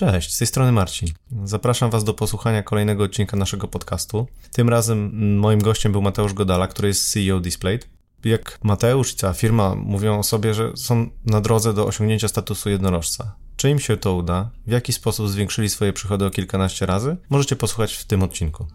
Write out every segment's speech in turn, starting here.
Cześć, z tej strony Marcin. Zapraszam Was do posłuchania kolejnego odcinka naszego podcastu. Tym razem moim gościem był Mateusz Godala, który jest CEO Displayed. Jak Mateusz i cała firma mówią o sobie, że są na drodze do osiągnięcia statusu jednorożca. Czy im się to uda? W jaki sposób zwiększyli swoje przychody o kilkanaście razy? Możecie posłuchać w tym odcinku.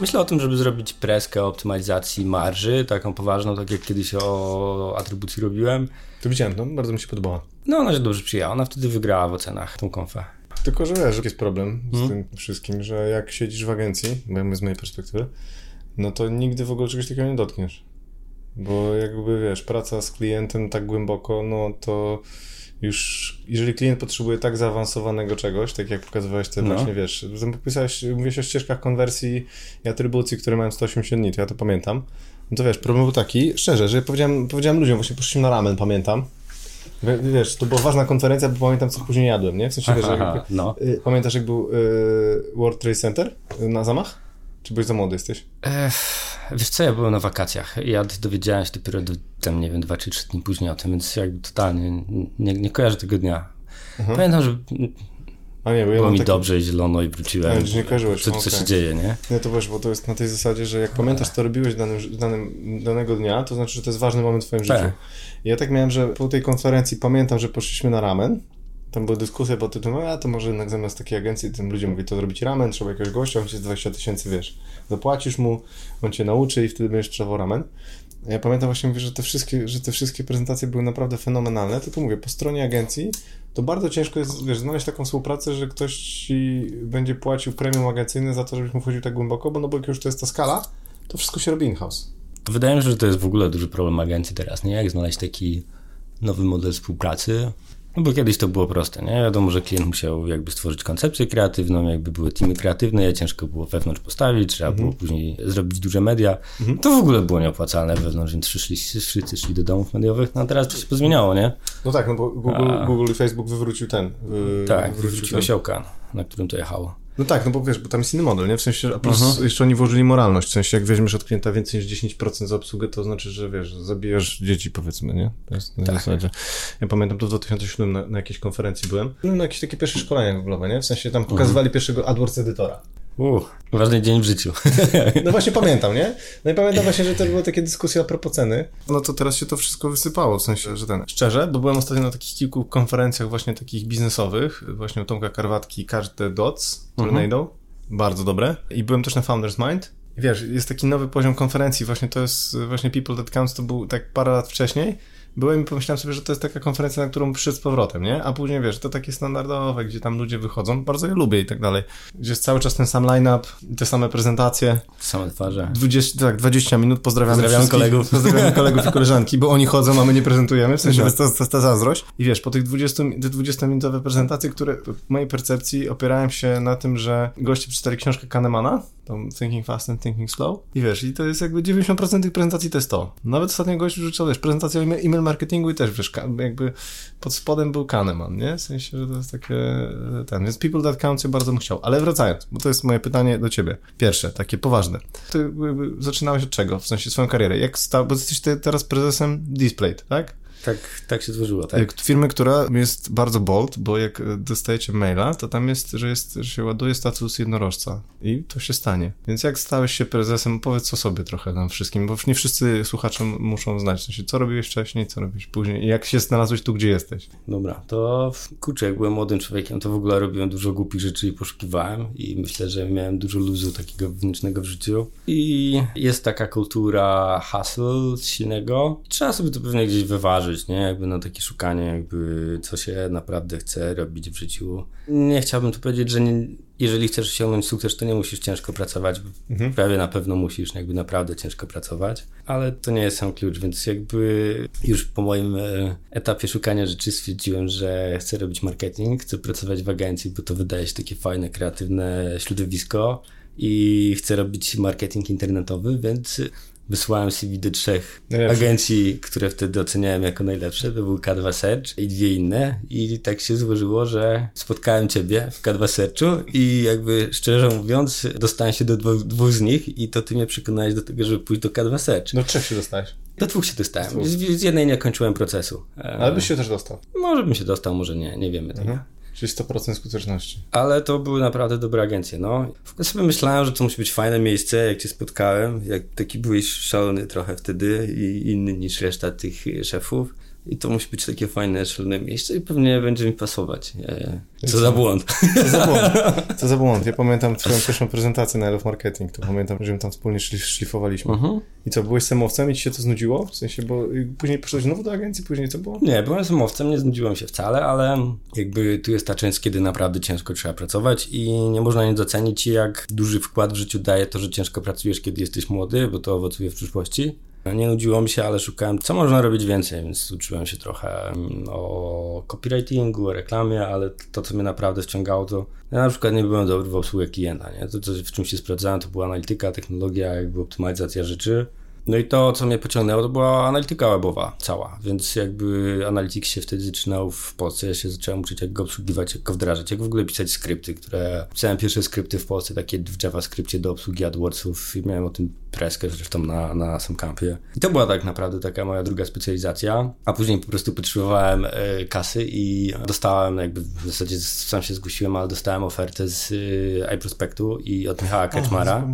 Myślę o tym, żeby zrobić preskę optymalizacji marży, taką poważną, tak jak kiedyś o atrybucji robiłem. To widziałem, no, bardzo mi się podobała. No, ona się dobrze przyjęła, ona wtedy wygrała w ocenach tą konfę. Tylko, że wiesz, jest problem z hmm? tym wszystkim, że jak siedzisz w agencji, bo ja z mojej perspektywy, no to nigdy w ogóle czegoś takiego nie dotkniesz. Bo jakby, wiesz, praca z klientem tak głęboko, no to już, jeżeli klient potrzebuje tak zaawansowanego czegoś, tak jak pokazywałeś te no. właśnie, wiesz, popisałeś, mówiłeś o ścieżkach konwersji i atrybucji, które mają 180 dni, to ja to pamiętam. No to wiesz, problem był taki, szczerze, że powiedziałem, powiedziałem ludziom, właśnie poszliśmy na ramen, pamiętam. Wiesz, to była ważna konferencja, bo pamiętam, co później jadłem, nie? W sensie, wiesz, jak, no. Y, pamiętasz, jak był y, World Trade Center na zamach? Czy byłeś za młody jesteś? Ech, wiesz co, ja byłem na wakacjach. Ja dowiedziałem się dopiero do, tam, nie wiem, dwa czy trzy dni później o tym, więc jakby totalnie nie, nie kojarzę tego dnia. Mhm. Pamiętam, że a nie, bo ja było mi taki... dobrze, zielono i wróciłem. Nie, nie kojarzyłeś. Co, co się dzieje, nie? Nie, to wiesz, bo to jest na tej zasadzie, że jak pamiętasz, co robiłeś danym, danym, danego dnia, to znaczy, że to jest ważny moment w twoim tak. życiu. I ja tak miałem, że po tej konferencji pamiętam, że poszliśmy na ramen tam były dyskusje pod tytułem, a to może jednak zamiast takiej agencji tym ludziom mówi, to zrobić ramen, trzeba jakiegoś gościa, on ci z 20 tysięcy, wiesz, zapłacisz mu, on cię nauczy i wtedy będziesz sprzedawał ramen. Ja pamiętam właśnie, mówię, że te, wszystkie, że te wszystkie prezentacje były naprawdę fenomenalne, tylko mówię, po stronie agencji to bardzo ciężko jest, wiesz, znaleźć taką współpracę, że ktoś ci będzie płacił premium agencyjne za to, żebyś mu wchodził tak głęboko, bo no bo jak już to jest ta skala, to wszystko się robi in-house. Wydaje mi się, że to jest w ogóle duży problem agencji teraz, nie? Jak znaleźć taki nowy model współpracy, no bo kiedyś to było proste, nie? Wiadomo, że klient musiał jakby stworzyć koncepcję kreatywną, jakby były teamy kreatywne, je ciężko było wewnątrz postawić, trzeba mhm. było później zrobić duże media. Mhm. To w ogóle było nieopłacalne wewnątrz, więc wszyscy, wszyscy szli do domów mediowych, no a teraz to się pozmieniało, nie? No tak, no bo Google, a... Google i Facebook wywrócił ten. Yy, tak, wywrócił ten. osiołka, na którym to jechało. No tak, no bo wiesz, bo tam jest inny model, nie? W sensie, a plus uh-huh. jeszcze oni włożyli moralność, w sensie jak weźmiesz od klienta więcej niż 10% za obsługę, to znaczy, że wiesz, zabijasz dzieci powiedzmy, nie? To jest na tak. zasadzie. Ja pamiętam, to w 2007 na, na jakiejś konferencji byłem, no, na jakieś takie pierwsze szkolenia Google'owe, nie? W sensie tam pokazywali uh-huh. pierwszego AdWords edytora. Uch, ważny dzień w życiu. No właśnie pamiętam, nie? No i pamiętam właśnie, że to były takie dyskusje a propos ceny. No to teraz się to wszystko wysypało, w sensie, że ten... Szczerze, bo byłem ostatnio na takich kilku konferencjach właśnie takich biznesowych, właśnie u Tomka Karwatki, każde Dots, Tornado. Mhm. Bardzo dobre. I byłem też na Founders Mind. wiesz, jest taki nowy poziom konferencji, właśnie to jest, właśnie People That Counts to był tak parę lat wcześniej, byłem i pomyślałem sobie, że to jest taka konferencja, na którą przyszedł z powrotem, nie? A później, wiesz, to takie standardowe, gdzie tam ludzie wychodzą, bardzo je lubię i tak dalej. Gdzie jest cały czas ten sam line-up, te same prezentacje. Same twarze. 20, tak, 20 minut, pozdrawiamy Pozdrawiam kolegów. Pozdrawiamy kolegów i koleżanki, bo oni chodzą, a my nie prezentujemy, w sensie no. to jest ta zazdrość. I wiesz, po tych 20, 20-minutowe prezentacje, które w mojej percepcji opierałem się na tym, że goście przeczytali książkę Kahnemana, tą Thinking Fast and Thinking Slow i wiesz, i to jest jakby 90% tych prezentacji to jest to. Nawet ostatnio gość rzucał, wiesz, prezentację e-mail marketingu i też, wiesz, jakby pod spodem był Kahneman, nie? W sensie, że to jest takie, ten, więc People That Count się bardzo bym chciał. Ale wracając, bo to jest moje pytanie do ciebie. Pierwsze, takie poważne. Ty zaczynałeś od czego? W sensie swoją karierę. Jak stał, bo jesteś ty teraz prezesem Displayed, tak? Tak, tak się złożyło, tak? Firmy, która jest bardzo bold, bo jak dostajecie maila, to tam jest, że, jest, że się ładuje status jednorożca i to się stanie. Więc jak stałeś się prezesem, powiedz o sobie trochę nam wszystkim, bo nie wszyscy słuchacze muszą znać, w sensie, co robiłeś wcześniej, co robiłeś później i jak się znalazłeś tu, gdzie jesteś. Dobra, to kurczę, jak byłem młodym człowiekiem, to w ogóle robiłem dużo głupich rzeczy i poszukiwałem i myślę, że miałem dużo luzu takiego wewnętrznego w życiu i jest taka kultura hustle silnego. Trzeba sobie to pewnie gdzieś wyważyć nie? Jakby na takie szukanie, jakby co się naprawdę chce robić w życiu. Nie chciałbym tu powiedzieć, że nie, jeżeli chcesz osiągnąć sukces, to nie musisz ciężko pracować. Mhm. Prawie na pewno musisz jakby naprawdę ciężko pracować, ale to nie jest sam klucz, więc jakby już po moim e, etapie szukania rzeczy stwierdziłem, że chcę robić marketing, chcę pracować w agencji, bo to wydaje się takie fajne, kreatywne środowisko i chcę robić marketing internetowy, więc Wysłałem CV do trzech Najlepsze. agencji, które wtedy oceniałem jako najlepsze. To był K2 Search i dwie inne. I tak się złożyło, że spotkałem ciebie w K2 Searchu i jakby szczerze mówiąc dostałem się do dwóch, dwóch z nich i to ty mnie przekonałeś do tego, żeby pójść do K2 Search. No trzech się dostałeś. Do dwóch się dostałem. Z, z jednej nie kończyłem procesu. Ale byś się też dostał. Może bym się dostał, może nie, nie wiemy tego. Czyli 100% skuteczności. Ale to były naprawdę dobre agencje, no. Ogóle sobie myślałem, że to musi być fajne miejsce, jak cię spotkałem, jak taki byłeś szalony trochę wtedy i inny niż reszta tych szefów. I to musi być takie fajne, szalone miejsce i pewnie będzie mi pasować. E, Co za błąd. Co za błąd? Co za błąd? Ja pamiętam twoją pierwszą prezentację na Elf Marketing, to pamiętam, że my tam wspólnie szli, szlifowaliśmy. Mhm. I co, byłeś samowcem i ci się to znudziło? W sensie, bo później poszedłeś znowu do agencji, później co było? Nie, byłem samowcem, nie znudziłem się wcale, ale jakby tu jest ta część, kiedy naprawdę ciężko trzeba pracować i nie można nie docenić, jak duży wkład w życiu daje to, że ciężko pracujesz, kiedy jesteś młody, bo to owocuje w przyszłości. Nie nudziło mi się, ale szukałem, co można robić więcej, więc uczyłem się trochę mm, o copywritingu, o reklamie, ale to, co mnie naprawdę wciągało, to ja na przykład nie byłem dobry w obsłudze klienta, nie? To, w czym się sprawdzałem, to była analityka, technologia, jakby optymalizacja rzeczy. No i to, co mnie pociągnęło, to była analityka webowa cała, więc jakby Analytics się wtedy zaczynał w Polsce, ja się zacząłem uczyć, jak go obsługiwać, jak go wdrażać, jak w ogóle pisać skrypty, które... Pisałem pierwsze skrypty w Polsce, takie w JavaScriptie do obsługi AdWordsów i miałem o tym preskę zresztą na, na sam kampie. I to była tak naprawdę taka moja druga specjalizacja, a później po prostu potrzebowałem e, kasy i dostałem, jakby w zasadzie sam się zgłosiłem, ale dostałem ofertę z e, iProspectu i od Michała Kaczmara.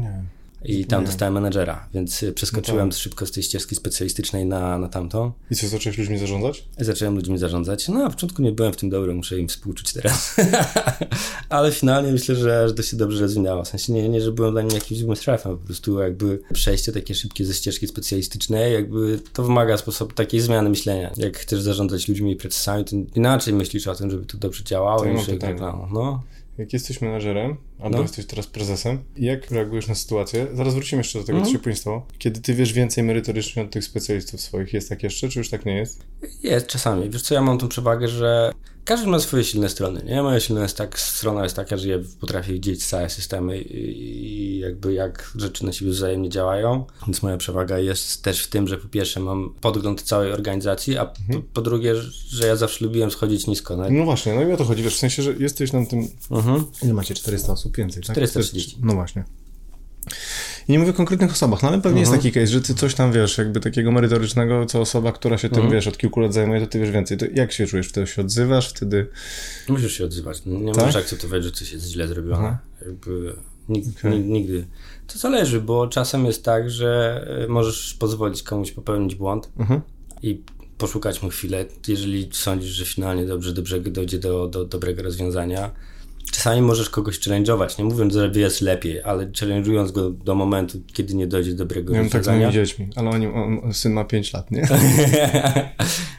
I tam dostałem menedżera, więc przeskoczyłem No tak. szybko z tej ścieżki specjalistycznej na, na tamtą. I co, zacząłeś ludźmi zarządzać? Zacząłem ludźmi zarządzać. No, na początku nie byłem w tym dobry, muszę im współczuć teraz. Ale finalnie myślę, że, że to się dobrze rozwinęło. W sensie nie, nie, że byłem dla nich jakimś złym szefem, po prostu jakby przejście takie szybkie ze ścieżki specjalistycznej, jakby to wymaga sposób takiej zmiany myślenia. Jak chcesz zarządzać ludźmi i procesami, to inaczej myślisz o tym, żeby to dobrze działało mam niż jak pytanie. reklamą. No, Jak jesteś menadżerem, albo No. jesteś teraz prezesem, jak reagujesz na sytuację? Zaraz wrócimy jeszcze do tego, Mhm. co się później stało. Kiedy ty wiesz więcej merytorycznie od tych specjalistów swoich, jest tak jeszcze, czy już tak nie jest? Jest czasami. Wiesz co, ja mam tą przewagę, że każdy ma swoje silne strony, nie? Moja silna jest tak, strona jest taka, że ja potrafię widzieć całe systemy i jakby jak rzeczy na siebie wzajemnie działają. Więc moja przewaga jest też w tym, że po pierwsze mam podgląd całej organizacji, a po, po drugie, że ja zawsze lubiłem schodzić nisko. No, No właśnie, no i o to chodzi, wiesz, w sensie, że jesteś na tym... mhm. Ile macie? 400 osób? Więcej, tak? 430. No właśnie. I nie mówię o konkretnych osobach, no ale pewnie jest taki case, że ty coś tam wiesz, jakby takiego merytorycznego, co osoba, która się tym, wiesz, od kilku lat zajmuje, to ty wiesz więcej. To jak się czujesz? Wtedy się odzywasz, wtedy... Musisz się odzywać. Nie Tak? możesz akceptować, że coś jest źle zrobione. Jakby nig, nig, nigdy. To zależy, bo czasem jest tak, że y, możesz pozwolić komuś popełnić błąd Mhm. i poszukać mu chwilę, jeżeli sądzisz, że finalnie dobrze, dobrze dojdzie do, do dobrego rozwiązania. Czasami możesz kogoś challenge'ować, nie mówiąc, że jest lepiej, ale challenge'ując go do momentu, kiedy nie dojdzie do dobrego Ja mam tak z moimi rozwiązania. dziećmi, ale oni, on, syn ma 5 lat, nie?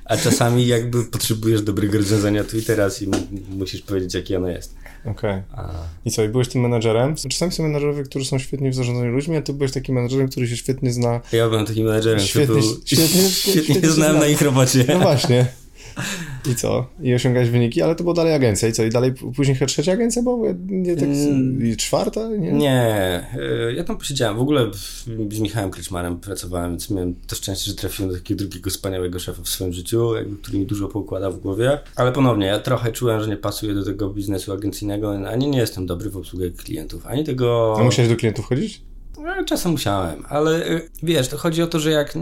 A czasami jakby potrzebujesz dobrego rozwiązania tu i teraz i mu- musisz powiedzieć, jakie ono jest. Okej. A... I co, i byłeś tym menadżerem? Czasami są menadżerowie, którzy są świetni w zarządzaniu ludźmi, a ty byłeś takim menadżerem, który się świetnie zna. Ja byłem takim menedżerem, Świetnie- który był... świetnie- świetnie- świetnie świetnie znałem zna. na ich robocie. No właśnie. I co? I osiągałeś wyniki, ale to była dalej agencja. I co? I dalej później chyba trzecia agencja była? Nie, tak, Mm. I czwarta? Nie. Nie, y, ja tam posiedziałem. W ogóle z Michałem Kryczmarem pracowałem, więc miałem to szczęście, że trafiłem do takiego drugiego wspaniałego szefa w swoim życiu, jakby, który mi dużo poukładał w głowie. Ale ponownie, ja trochę czułem, że nie pasuję do tego biznesu agencyjnego, ani nie jestem dobry w obsłudze klientów, ani tego... A musiałeś do klientów chodzić? No, Czasem musiałem, ale y, wiesz, to chodzi o to, że jak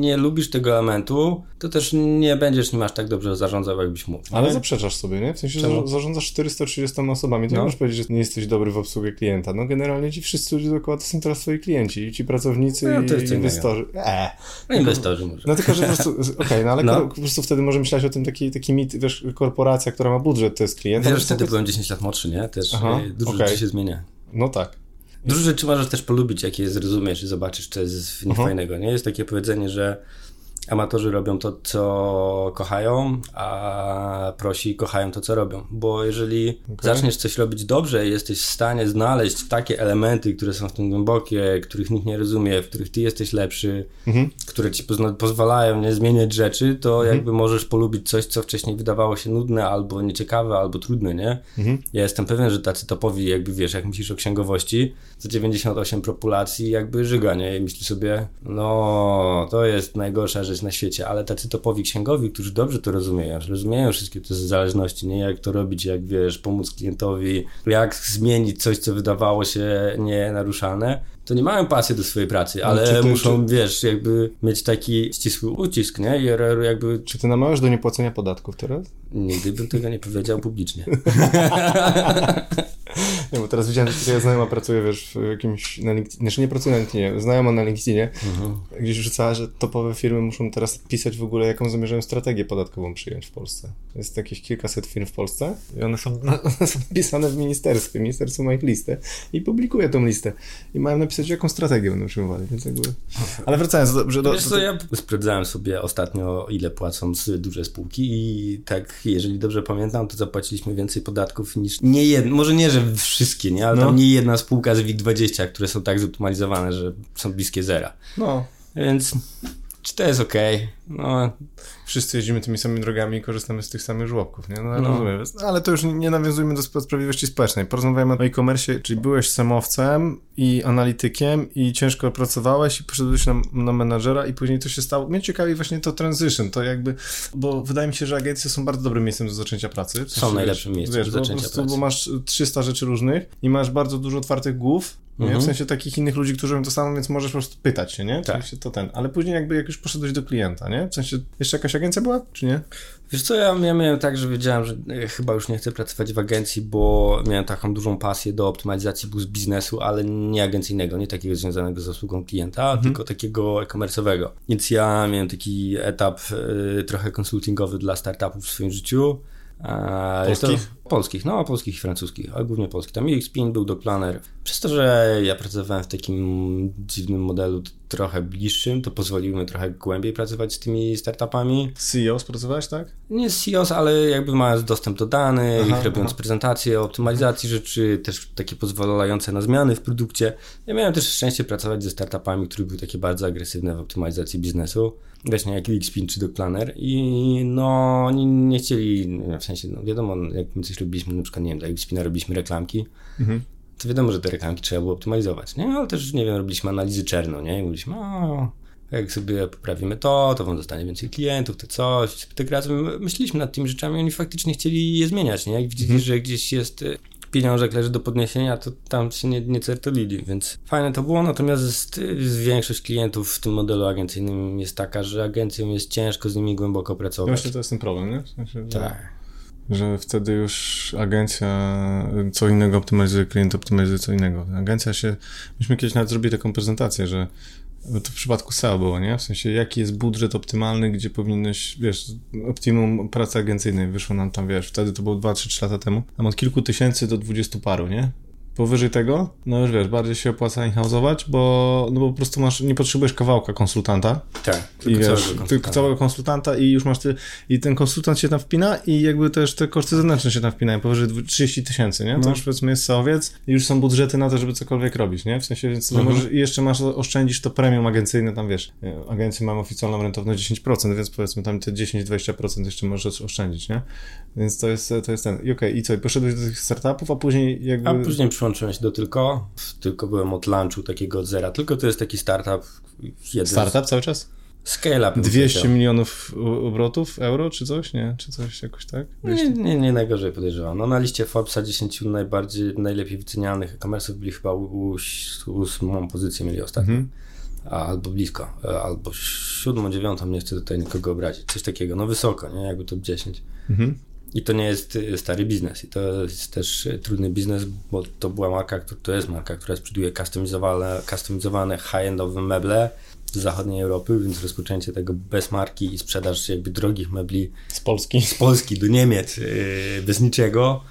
nie lubisz tego elementu, to też nie będziesz nim aż tak dobrze zarządzał, jakbyś mógł. Ale nie? zaprzeczasz sobie, nie? W sensie, że Czemu? zarządzasz 430 osobami. To nie No. możesz powiedzieć, że nie jesteś dobry w obsługę klienta. No generalnie ci wszyscy ludzie dookoła to są teraz twoi klienci. I ci pracownicy No, to i jest co inwestorzy. Eee. No inwestorzy może. No tylko, że po prostu, okej, no ale No. po prostu wtedy może myśleć o tym taki, taki mit, wiesz, korporacja, która ma budżet, to jest klient. a Wiesz, to są wtedy byłem 10 lat młodszy, nie? Też Aha, y, dużo rzeczy się zmienia. No tak. Dużo rzeczy możesz też polubić, jak je zrozumiesz i zobaczysz, co jest w nich Mhm. fajnego. Nie jest takie powiedzenie, że amatorzy robią to, co kochają, a prosi kochają to, co robią. Bo jeżeli okay. zaczniesz coś robić dobrze i jesteś w stanie znaleźć takie elementy, które są w tym głębokie, których nikt nie rozumie, w których ty jesteś lepszy, mhm. które ci pozwalają nie zmieniać rzeczy, to mhm. jakby możesz polubić coś, co wcześniej wydawało się nudne, albo nieciekawe, albo trudne, nie? Mhm. Ja jestem pewien, że tacy topowi, jakby wiesz, jak myślisz o księgowości, to 98 populacji jakby żyga, nie? I myśli sobie, no, to jest najgorsza rzecz na świecie, ale tacy topowi księgowi, którzy dobrze to rozumieją, rozumieją wszystkie te zależności, nie? Jak to robić, jak wiesz, pomóc klientowi, jak zmienić coś, co wydawało się nienaruszalne, to nie mają pasji do swojej pracy, ale muszą, czy... wiesz, jakby mieć taki ścisły ucisk, nie? I jakby... Czy ty namawiasz do niepłacenia podatków teraz? Nigdy bym tego nie powiedział publicznie. nie, bo teraz widziałem, że tutaj znajoma pracuje, wiesz, w jakimś, na LinkedInie, znaczy nie pracuje na LinkedInie, znajoma na LinkedInie, mhm. gdzieś rzucała, że topowe firmy muszą teraz pisać w ogóle, jaką zamierzają strategię podatkową przyjąć w Polsce. Jest jakieś kilkaset firm w Polsce i one są, one są napisane w ministerstwie, ministerstwo ma ich listę i publikuje tą listę i mają napisać, jaką strategię będą przyjmowali, więc jakby... Ale wracając do... Że do, Wiesz co, ja sprawdzałem sobie ostatnio, ile płacą duże spółki i tak jeżeli dobrze pamiętam, to zapłaciliśmy więcej podatków niż nie jedno, może nie, że wszystkie, nie, ale no. tam nie jedna spółka z WIG20, które są tak zoptymalizowane, że są bliskie zera. No. Więc czy to jest ok? No. Wszyscy jeździmy tymi samymi drogami i korzystamy z tych samych żłobków, nie? No, no. rozumiem. No, ale to już nie nawiązujmy do sprawiedliwości społecznej. Porozmawiamy o e-commerce, czyli byłeś samowcem i analitykiem i ciężko pracowałeś i poszedłeś na, na menadżera i później to się stało. Mnie ciekawi właśnie to transition, to jakby, bo wydaje mi się, że agencje są bardzo dobrym miejscem do zaczęcia pracy. Są najlepszym miejscem do zaczęcia pracy. Bo masz 300 rzeczy różnych i masz bardzo dużo otwartych głów Mhm. W sensie takich innych ludzi, którzy robią to samo, więc możesz po prostu pytać się, nie? Tak. to ten. Ale później jakby jak już poszedłeś do klienta, nie? W sensie jeszcze jakaś agencja była, czy nie? Wiesz co, ja, ja miałem tak, że wiedziałem, że e, chyba już nie chcę pracować w agencji, bo miałem taką dużą pasję do optymalizacji biznesu, ale nie agencyjnego, nie takiego związanego z obsługą klienta, mhm. tylko takiego e-commerce'owego. Więc ja miałem taki etap y, trochę konsultingowy dla startupów w swoim życiu. Polskich? Polskich, no polskich i francuskich, ale głównie polskich. Tam UXPin był do Planner. Przez to, że ja pracowałem w takim dziwnym modelu trochę bliższym, to pozwoliło mi trochę głębiej pracować z tymi startupami. CEOs pracowałeś, tak? Nie z CEOs, ale jakby mając dostęp do danych, aha, robiąc aha. prezentacje, optymalizacji rzeczy, też takie pozwalające na zmiany w produkcie. Ja miałem też szczęście pracować ze startupami, które były takie bardzo agresywne w optymalizacji biznesu właśnie jak UXPin czy Doc Planner i no oni nie chcieli, w sensie, no wiadomo, jak my coś robiliśmy, na przykład, nie wiem, dla UXPina robiliśmy reklamki, mhm. to wiadomo, że te reklamki trzeba było optymalizować, nie? Ale też, nie wiem, robiliśmy analizy czerno, nie? I mówiliśmy, o, jak sobie poprawimy to, to wam zostanie więcej klientów, to coś. Tak razem myśleliśmy nad tymi rzeczami, oni faktycznie chcieli je zmieniać, nie? Jak widzieli, mhm. że gdzieś jest pieniążek leży do podniesienia, to tam się nie, nie certolili, więc fajne to było, natomiast większość klientów w tym modelu agencyjnym jest taka, że agencją jest ciężko z nimi głęboko pracować. Właśnie to jest ten problem, nie? W sensie, że... Tak że wtedy już agencja co innego optymalizuje, klient optymalizuje co innego. Agencja się, myśmy kiedyś nawet zrobili taką prezentację, że to w przypadku SEO było, nie? W sensie, jaki jest budżet optymalny, gdzie powinieneś, wiesz, optimum pracy agencyjnej wyszło nam tam, wiesz, wtedy to było 2-3 lata temu, tam od kilku tysięcy do 20 paru, nie? Powyżej tego, no już wiesz, bardziej się opłaca in-house'ować, bo, no bo po prostu masz, nie potrzebujesz kawałka konsultanta. Tak, tylko, wiesz, całego, tylko całego konsultanta i już masz ty, i ten konsultant się tam wpina i jakby też te koszty zewnętrzne się tam wpinają, powyżej 30 tysięcy, nie? To no. już powiedzmy jest saowiec i już są budżety na to, żeby cokolwiek robić, nie? W sensie, więc mhm. możesz, i jeszcze masz, oszczędzisz to premium agencyjne, tam wiesz, agencje mamy oficjalną rentowność 10%, więc powiedzmy tam te 10-20% jeszcze możesz oszczędzić, nie? Więc to jest, to jest ten. I okej, okay, i co? I poszedłeś do tych startupów, a później jakby... A później przyłączyłem się do Tylko. Tylko byłem od lunchu takiego od zera. Tylko to jest taki startup. Jeden startup cały czas? Scale up. 200 milionów obrotów euro, czy coś? Nie? Czy coś jakoś tak? Nie, nie, nie najgorzej podejrzewam. No na liście Forbesa 10 najbardziej, najlepiej wycenianych e-commerce'ów byli chyba ósmą pozycję mieli ostatnio. Mhm. Albo blisko, e, albo siódmą, dziewiątą, nie chcę tutaj nikogo obrazić. Coś takiego, no wysoko, nie? Jakby top 10. Mhm. I to nie jest y, stary biznes. I to jest też y, trudny biznes, bo to była marka, to jest marka, która sprzeduje customizowane, customizowane high-endowe meble z zachodniej Europy, więc rozpoczęcie tego bez marki i sprzedaż jakby drogich mebli z Polski, z Polski do Niemiec y, bez niczego,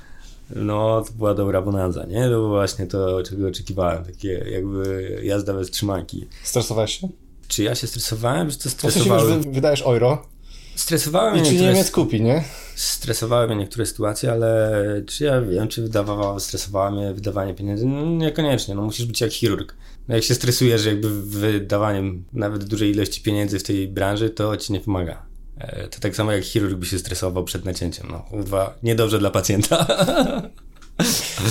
no to była dobra bonanza, nie? To było właśnie to, czego oczekiwałem, takie jakby jazda bez trzymanki. Stresowałeś się? Czy ja się stresowałem, czy to W sensie, wydajesz euro Stresowałem i czy niektóre, Niemiec kupi, nie? stresowały mnie niektóre sytuacje, ale czy ja wiem, czy wydawało, stresowało mnie wydawanie pieniędzy? No, niekoniecznie, no musisz być jak chirurg. No, jak się stresujesz jakby wydawaniem nawet dużej ilości pieniędzy w tej branży, to ci nie pomaga. E, To tak samo jak chirurg by się stresował przed nacięciem. No, dwa, niedobrze dla pacjenta.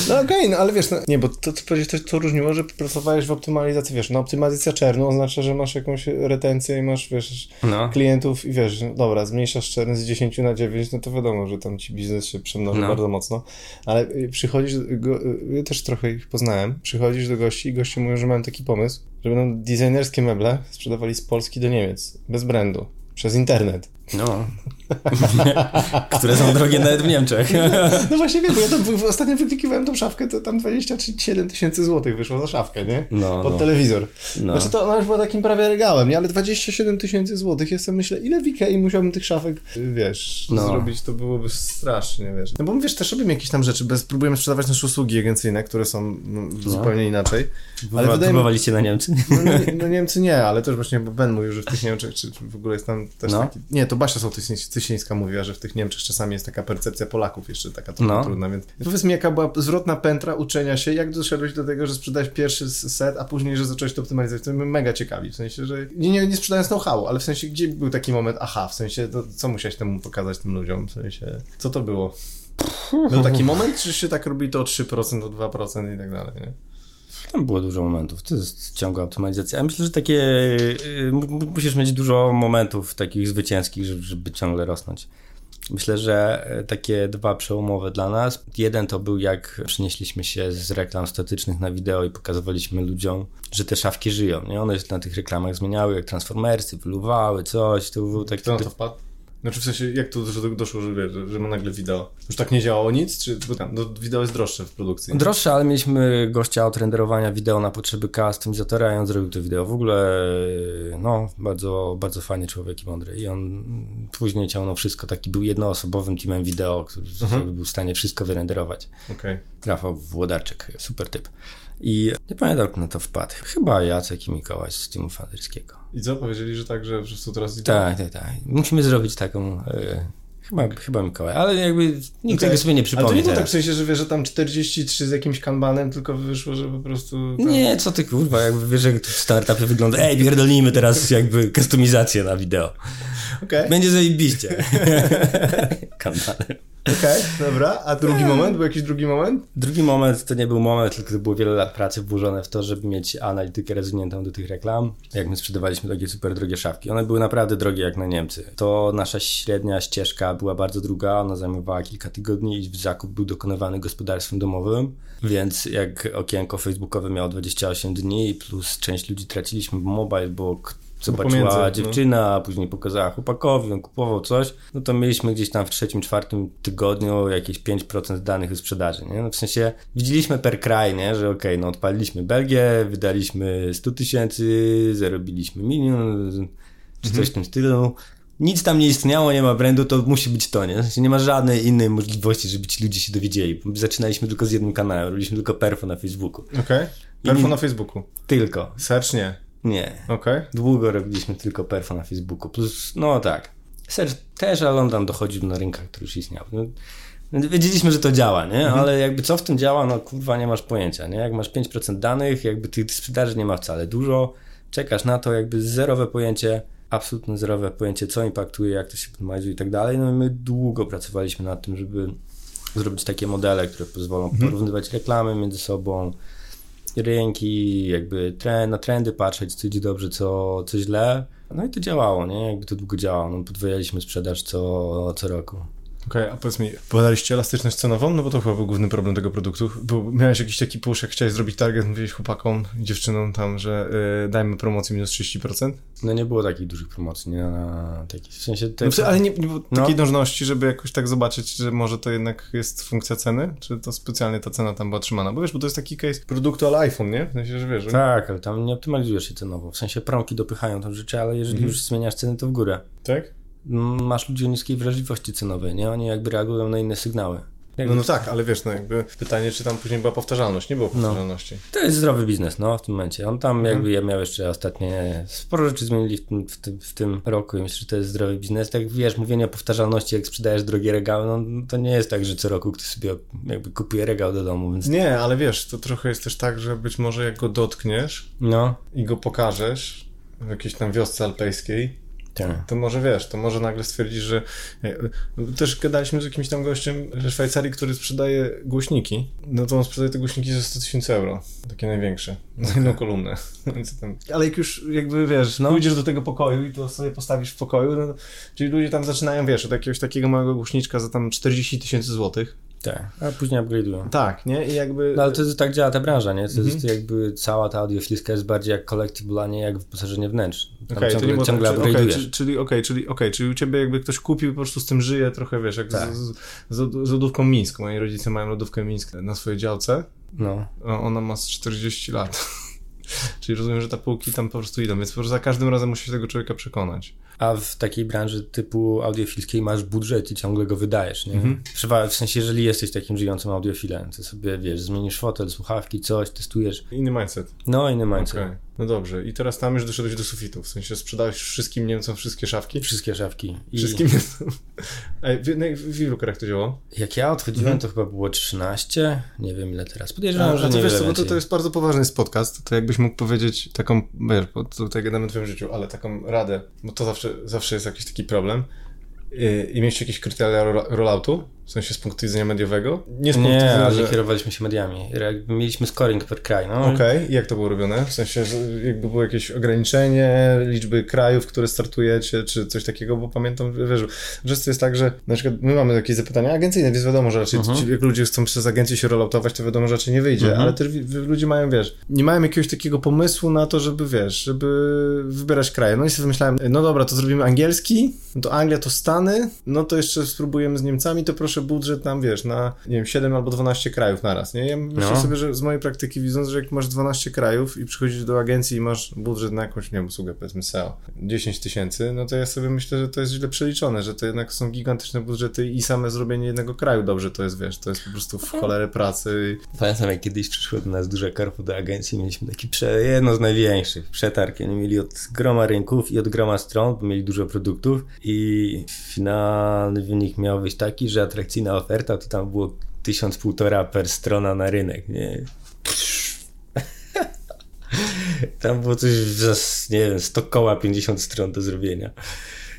No okej, no ale wiesz, no, nie, bo to, to, to, to różniło, że pracowałeś w optymalizacji, wiesz, no optymalizacja czernu oznacza, że masz jakąś retencję i masz, wiesz, No. klientów i wiesz, no dobra, zmniejszasz czern z 10 na 9, no to wiadomo, że tam ci biznes się przemnoży No. bardzo mocno, ale y, przychodzisz, go, y, ja też trochę ich poznałem, przychodzisz do gości i goście mówią, że mają taki pomysł, że będą designerskie meble sprzedawali z Polski do Niemiec, bez brandu, przez internet. No. Które są drogie nawet w Niemczech. No właśnie wiem, bo ja tam ostatnio wyklikiwałem tą szafkę, to tam 27 tysięcy złotych wyszło za szafkę, nie? No, Pod no. telewizor. No. Znaczy to ona już była takim prawie regałem, nie? Ale 27 tysięcy złotych, sobie myślę, ile w Ikei musiałbym tych szafek, wiesz, No. zrobić, to byłoby strasznie, wiesz. No bo wiesz, też robimy jakieś tam rzeczy, bez, próbujemy sprzedawać nasze usługi agencyjne, które są no, zupełnie inaczej. Ale wydaje mi Próbowaliście na Niemcy? no, no, no Niemcy nie, ale też właśnie, bo Ben mówił, że w tych Niemczech, czy, w ogóle jest tam też No. taki... Nie, to Basia Sołtysińska mówiła, że w tych Niemczech czasami jest taka percepcja Polaków jeszcze taka trochę No. trudna, więc powiedz mi, jaka była zwrotna pętra uczenia się, jak doszedłeś do tego, że sprzedałeś pierwszy set, a później, że zacząłeś to optymalizować, to mnie mega ciekawi, w sensie, że nie, nie, nie sprzedając know-how, ale w sensie, gdzie był taki moment, aha, w sensie, to, co musiałeś temu pokazać tym ludziom, w sensie, co to było? Był taki moment, czy się tak robi to o 3%, o 2% i tak dalej, nie? Tam było dużo momentów. To jest ciągła optymalizacja. Ja myślę, że takie. y, mu- mu- Musisz mieć dużo momentów takich zwycięskich, żeby, żeby ciągle rosnąć. Myślę, że e, takie dwa przełomowe dla nas. Jeden to był, jak przenieśliśmy się z reklam statycznych na wideo i pokazywaliśmy ludziom, że te szafki żyją. Nie? One się na tych reklamach zmieniały, jak transformersy, wyluwały, coś. To był taki. Kto na to wpadł? Znaczy w sensie, jak to że doszło, że, że, że ma nagle wideo? Już tak nie działało nic? Czy bo tam, no, wideo jest droższe w produkcji? Droższe, ale mieliśmy gościa od renderowania wideo na potrzeby customizatora i on zrobił to wideo. W ogóle, no, bardzo, bardzo fajny człowiek i mądry. I on później ciągnął wszystko. Taki był jednoosobowym teamem wideo, który Mhm. był w stanie wszystko wyrenderować. Okej. Rafał Włodarczyk, super typ. I nie pamiętam, kto na to wpadł. Chyba Jacek i Mikołaj z teamu Faderskiego. I co? Powiedzieli, że tak, że po prostu teraz... Tak, tak, tak. Musimy zrobić taką... E, chyba, chyba Mikołaj, ale jakby nikt Okej. tego sobie nie Ale to przypomni nie było tak w sensie, że wiesz, że tam 43 z jakimś kanbanem, tylko wyszło, że po prostu... Tam... Nie, co ty kurwa, jakby wiesz, jak w startupie wygląda. Ej, pierdolnijmy teraz jakby kustomizację na wideo. Okej, Będzie zajebiście. Kanale. okej, dobra. A drugi moment? Był jakiś drugi moment? Drugi moment to nie był moment, tylko to było wiele lat pracy włożone w to, żeby mieć analitykę rozwiniętą do tych reklam. Jak my sprzedawaliśmy takie super drogie szafki. One były naprawdę drogie jak na Niemcy. To nasza średnia ścieżka była bardzo długa, ona zajmowała kilka tygodni i zakup był dokonywany gospodarstwem domowym. Więc jak okienko facebookowe miało 28 dni, plus część ludzi traciliśmy w mobile, bo zobaczyła pomiędzy, no. dziewczyna, a później pokazała chłopakowi, on kupował coś, no to mieliśmy gdzieś tam w trzecim, czwartym tygodniu jakieś 5% danych o sprzedaży, nie? No w sensie widzieliśmy per kraj, nie? Że okej, no odpaliliśmy Belgię, wydaliśmy 100 tysięcy, zarobiliśmy milion, czy coś w tym stylu. Nic tam nie istniało, nie ma brandu, to musi być to, nie? W sensie nie ma żadnej innej możliwości, żeby ci ludzie się dowiedzieli. Zaczynaliśmy tylko z jednym kanałem, robiliśmy tylko perfo na Facebooku. Okej. Perfo na Facebooku. Tylko. Search nie. Nie. Okej. Długo robiliśmy tylko perfo na Facebooku. Plus, no tak. Search też, ale on tam dochodził na rynkach, który już istniał. No, wiedzieliśmy, że to działa, nie? Ale jakby co w tym działa, no kurwa nie masz pojęcia, nie? Jak masz 5% danych, jakby tych sprzedaży nie ma wcale dużo, czekasz na to, jakby zerowe pojęcie, absolutnie zerowe pojęcie, co impaktuje, jak to się optymalizuje i tak dalej. No i my długo pracowaliśmy nad tym, żeby zrobić takie modele, które pozwolą porównywać reklamy między sobą, rynki, jakby trend, na trendy patrzeć, co idzie dobrze, co, co źle. No i to działało, nie? Jakby to długo działało. No, podwajaliśmy sprzedaż co, co roku. Okej, a powiedz mi, badaliście elastyczność cenową? No bo to chyba był główny problem tego produktu. Był, miałeś jakiś taki push, jak chciałeś zrobić target, mówiłeś chłopakom i dziewczynom tam, że y, dajmy promocję minus 30%? No nie było takich dużych promocji, nie? Na taki, w sensie te, No, ale nie, nie było No. takiej dążności, żeby jakoś tak zobaczyć, że może to jednak jest funkcja ceny? Czy to specjalnie ta cena tam była trzymana? Bo wiesz, bo to jest taki case produktu ale iPhone, nie? W sensie, że wiesz, że... Tak, ale tam nie optymalizujesz się cenowo. W sensie promki dopychają tam rzeczy, ale jeżeli Mhm. już zmieniasz ceny, to w górę. Tak? Masz ludzi o niskiej wrażliwości cenowej, nie? Oni jakby reagują na inne sygnały. No, no tak, ale wiesz, no jakby pytanie, czy tam później była powtarzalność. Nie było No. powtarzalności. To jest zdrowy biznes, no, w tym momencie. On tam Mhm. jakby ja miał jeszcze ostatnie, sporo rzeczy zmienili w tym, w tym, w tym roku i myślę, że to jest zdrowy biznes. Tak wiesz, mówienie o powtarzalności, jak sprzedajesz drogie regały, no to nie jest tak, że co roku ktoś sobie jakby kupuje regał do domu, więc Nie, ale wiesz, to trochę jest też tak, że być może jak go dotkniesz no, i go pokażesz w jakiejś tam wiosce alpejskiej, tak. to może wiesz, to może nagle stwierdzisz, że. e, Też gadaliśmy z jakimś tam gościem ze Szwajcarii, który sprzedaje głośniki. No to on sprzedaje te głośniki za 100 tysięcy euro. Takie największe. Za jedną kolumnę. Ale jak już jakby wiesz, No. pójdziesz do tego pokoju i to sobie postawisz w pokoju, no, czyli ludzie tam zaczynają, wiesz, od jakiegoś takiego małego głośniczka za tam 40 tysięcy złotych. Tak. A później upgrade'ują. Tak, nie? I jakby. No ale to jest, tak działa ta branża, nie? To Mhm. jest jakby cała ta audiofilska jest bardziej jak collectible, a nie jak wyposażenie wnętrz. Tam nie ciągle, było ciągle upgrade'ujesz. czyli, czyli, okej, czyli, okej, czyli u ciebie jakby ktoś kupił, po prostu z tym żyje, trochę wiesz, jak Tak. z, z, z lodówką Mińsk. Moi rodzice mają lodówkę Mińsk na swojej działce, No. ona ma z 40 lat. Czyli rozumiem, że te półki tam po prostu idą, więc po prostu za każdym razem musisz tego człowieka przekonać. A w takiej branży typu audiofilskiej masz budżet i ciągle go wydajesz, nie? Mhm. W sensie, jeżeli jesteś takim żyjącym audiofilem, to sobie, wiesz, zmienisz fotel, słuchawki, coś, testujesz. Inny mindset. No, inny mindset. Okej, no dobrze. I teraz tam już doszedłeś do sufitu, w sensie sprzedałeś wszystkim Niemcom wszystkie szafki? Wszystkie szafki. I Wszystkim Niemcom. Ej, w, w, ilu krajach to działało? Jak ja odchodziłem, Mhm. to chyba było 13, nie wiem ile teraz. Podejrzewam, A, że nie wiesz co, bo to, to jest bardzo poważny podcast, to jakbyś mógł powiedzieć taką, wiesz, tutaj gadamy o twoim życiu, ale taką radę, bo to zawsze, zawsze jest jakiś taki problem. I, i mieć jakieś kryteria ro- rolloutu, w sensie z punktu widzenia mediowego? Nie z punktu Nie, widzenia, ale że... kierowaliśmy się mediami. Jakby mieliśmy scoring per kraj, no. Okej, i jak to było robione? W sensie, że jakby było jakieś ograniczenie liczby krajów, które startujecie, czy coś takiego, bo pamiętam, wiesz, że to jest tak, że na przykład my mamy jakieś zapytania agencyjne, więc wiadomo, że raczej Mhm. ci, jak ludzie chcą przez agencję się rolloutować, to wiadomo, że raczej nie wyjdzie, Mhm. ale też ludzie mają, wiesz, nie mają jakiegoś takiego pomysłu na to, żeby, wiesz, żeby wybierać kraje. No i sobie wymyślałem, no dobra, to zrobimy angielski, no to Anglia to Stany, no to jeszcze spróbujemy z Niemcami, to proszę budżet tam, wiesz, na, nie wiem, 7 albo 12 krajów naraz, nie? Ja myślę No. sobie, że z mojej praktyki widząc, że jak masz 12 krajów i przychodzisz do agencji i masz budżet na jakąś, nie wiem, usługę, powiedzmy SEO, 10 tysięcy, no to ja sobie myślę, że to jest źle przeliczone, że to jednak są gigantyczne budżety i same zrobienie jednego kraju dobrze to jest, wiesz, to jest po prostu w cholerę pracy. Pamiętam, jak kiedyś przyszło do nas duże korpo do agencji, mieliśmy taki prze, jedno z największych przetarg. Oni mieli od groma rynków i od groma stron, bo mieli dużo produktów i finalny wynik miał być taki, że atrakcyjna oferta to tam było tysiąc półtora per strona na rynek, nie? Tam było coś nie wiem, 100 koła 50 stron do zrobienia.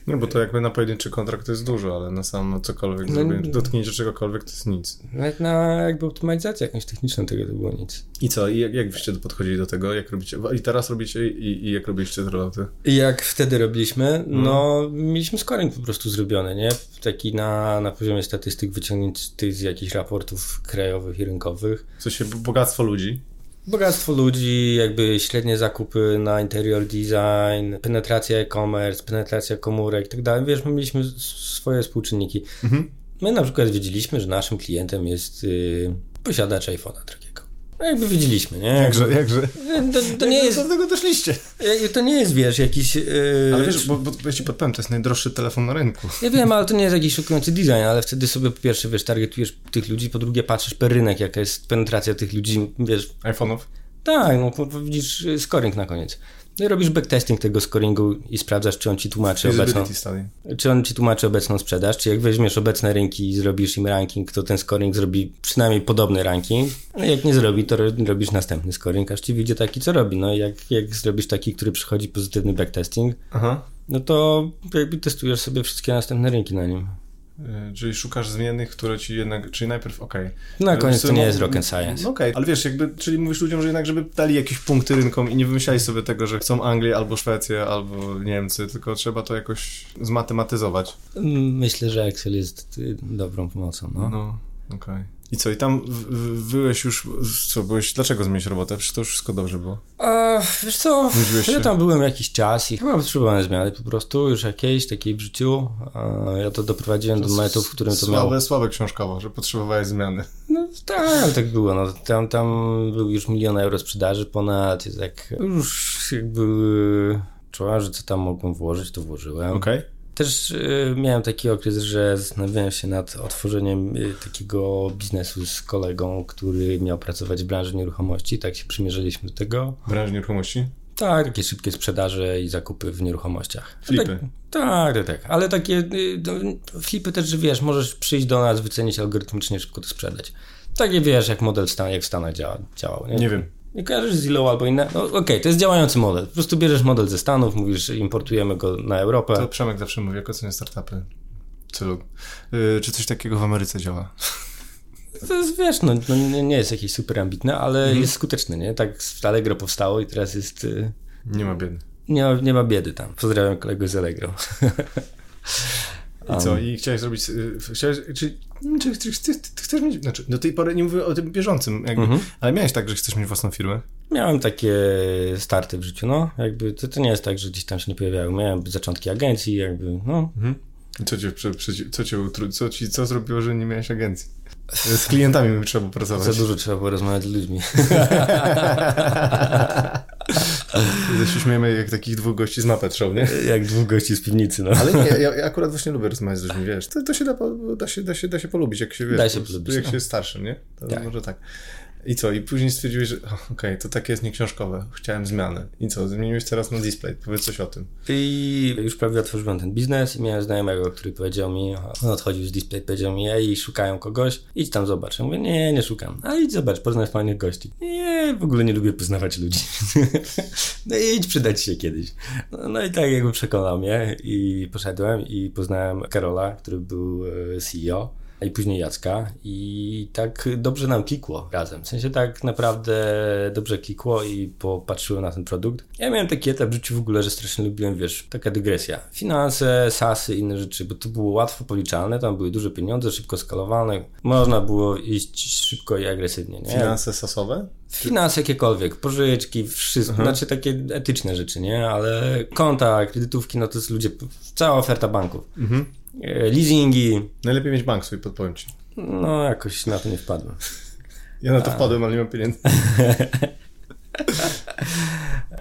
No bo to jakby na pojedynczy kontrakt to jest dużo, ale na sam no, cokolwiek No, dotknięcie czegokolwiek to jest nic. Nawet na jakby optymalizację jakąś techniczną tego to było nic. I co? I jak, jak byście podchodzili do tego? Jak robicie? I teraz robicie i, i jak robiliście te rollouty? I Jak wtedy robiliśmy, Mhm. no mieliśmy scoring po prostu zrobiony, nie? Taki na, na poziomie statystyk wyciągniętych z jakichś raportów krajowych i rynkowych. Sensie b- bogactwo ludzi. Bogactwo ludzi, jakby średnie zakupy na interior design, penetracja e-commerce, penetracja komórek i tak dalej. Wiesz, my mieliśmy swoje współczynniki. Mhm. My na przykład wiedzieliśmy, że naszym klientem jest yy, posiadacz iPhone'a drugiego. No jakby wiedzieliśmy, nie? Jakże, jakże. To, to nie jest, Do tego doszliście. to nie jest, wiesz, jakiś... Yy, Ale wiesz, bo, bo ja ci podpowiem, to jest najdroższy telefon na rynku. Ja wiem, ale to nie jest jakiś szokujący design, ale wtedy sobie po pierwsze, wiesz, targetujesz tych ludzi, po drugie patrzysz per rynek, jaka jest penetracja tych ludzi, wiesz, iPhone'ów. Tak, no widzisz scoring na koniec. No i robisz backtesting tego scoringu i sprawdzasz, czy on ci tłumaczy obecną, czy on ci tłumaczy obecną sprzedaż, czy jak weźmiesz obecne rynki i zrobisz im ranking, to ten scoring zrobi przynajmniej podobny ranking, no jak nie zrobi, to ro- robisz następny scoring, aż ci wyjdzie taki, co robi, no i jak, jak zrobisz taki, który przychodzi pozytywny backtesting, Aha. no to jakby testujesz sobie wszystkie następne rynki na nim. Y, Czyli szukasz zmiennych, które ci jednak, czyli najpierw okej. Na Ale koniec to nie no- jest rocket science. No okej, ale wiesz, jakby, czyli mówisz ludziom, że jednak, żeby dali jakieś punkty rynkom i nie wymyślali sobie tego, że chcą Anglię albo Szwecję, albo Niemcy, tylko trzeba to jakoś zmatematyzować. Myślę, że Excel jest y, dobrą pomocą. No. No, okej. I co, i tam byłeś już, co, byłeś, dlaczego zmienić robotę? Przecież to już wszystko dobrze było. A, wiesz co, ja tam byłem jakiś czas i chyba potrzebowałem zmiany po prostu, już jakiejś takiej w życiu. A, ja to doprowadziłem do momentu, w którym to słabe, miało... Słabe książkowo, że potrzebowałeś zmiany. No tak, ale tak było. No, tam, tam był już milion euro sprzedaży ponad, i tak już jakby czułem, że co tam mogłem włożyć, to włożyłem. Okej. Też y, miałem taki okres, że zastanawiałem się nad otworzeniem y, takiego biznesu z kolegą, który miał pracować w branży nieruchomości. Tak się przymierzyliśmy do tego. Branży nieruchomości? Tak, takie szybkie sprzedaże i zakupy w nieruchomościach. Flipy. Tak, tak, tak. Ale takie y, no, flipy też, wiesz, możesz przyjść do nas, wycenić algorytmicznie, szybko to sprzedać. Takie wiesz, jak model w Stanach, jak w Stanach działa, działał. Nie, Nie wiem. Nie kojarzysz Zillow albo inne? No okej, okay, to jest działający model. Po prostu bierzesz model ze Stanów, mówisz, importujemy go na Europę. To Przemek zawsze mówi, jak ocenia startupy. Celu. Yy, czy coś takiego w Ameryce działa? To jest, wiesz, no, no nie, nie jest jakieś super ambitne, ale mhm. jest skuteczny, nie? Tak z Allegro powstało i teraz jest... Yy... Nie ma biedy. Nie ma, nie ma biedy tam. Pozdrawiam kolegów z Allegro. I co? I chciałeś zrobić. Y, chciałeś, czy, czy, czy, czy, ty chcesz mieć. Znaczy, do tej pory nie mówię o tym bieżącym, jakby, mhm. ale miałeś tak, że chcesz mieć własną firmę? Miałem takie starty w życiu, no. Jakby to, to nie jest tak, że gdzieś tam się nie pojawiały. Miałem zaczątki agencji, jakby, no. Mhm. Co, cię, co, cię, co, ci, co zrobiło, że nie miałeś agencji? Z klientami trzeba pracować. Za dużo trzeba było rozmawiać z ludźmi. się śmiejemy jak takich dwóch gości z Show, nie? Jak dwóch gości z piwnicy, no. Ale nie, ja, ja akurat właśnie lubię rozmawiać z ludźmi, wiesz. To, to się da, da, się, da, się, da się polubić, jak się, wiesz, da się polubić, jak no. się jest starszym, nie? To tak. może tak. I co? I później stwierdziłeś, że okej, okay, to takie jest nieksiążkowe, chciałem zmiany. I co? Zmieniłeś teraz na display, powiedz coś o tym. I już prawie otworzyłem ten biznes i miałem znajomego, który powiedział mi, on odchodził z display, powiedział mi, ej, szukają kogoś, idź tam zobacz. Ja mówię, nie, nie szukam. A idź zobacz, poznaj fajnych gości. Nie, w ogóle nie lubię poznawać ludzi. no idź, przydać się kiedyś. No, no, i tak jakby przekonał mnie i poszedłem i poznałem Karola, który był e, CEO i później Jacka i tak dobrze nam klikło razem. W sensie tak naprawdę dobrze klikło i popatrzyłem na ten produkt. Ja miałem taki etap w życiu w ogóle, że strasznie lubiłem, wiesz, taka dygresja. Finanse, sasy, inne rzeczy, bo to było łatwo policzalne, tam były duże pieniądze, szybko skalowalne. Można było iść szybko i agresywnie, nie? Finanse sasowe? Finanse jakiekolwiek, pożyczki, wszystko, mhm. znaczy takie etyczne rzeczy, nie? Ale konta, kredytówki, no to jest ludzie, cała oferta banków. Mhm. E, leasingi. Najlepiej mieć bank swój, podpowiem ci. No, jakoś na to nie wpadłem. Ja na to A... wpadłem, ale nie mam pieniędzy.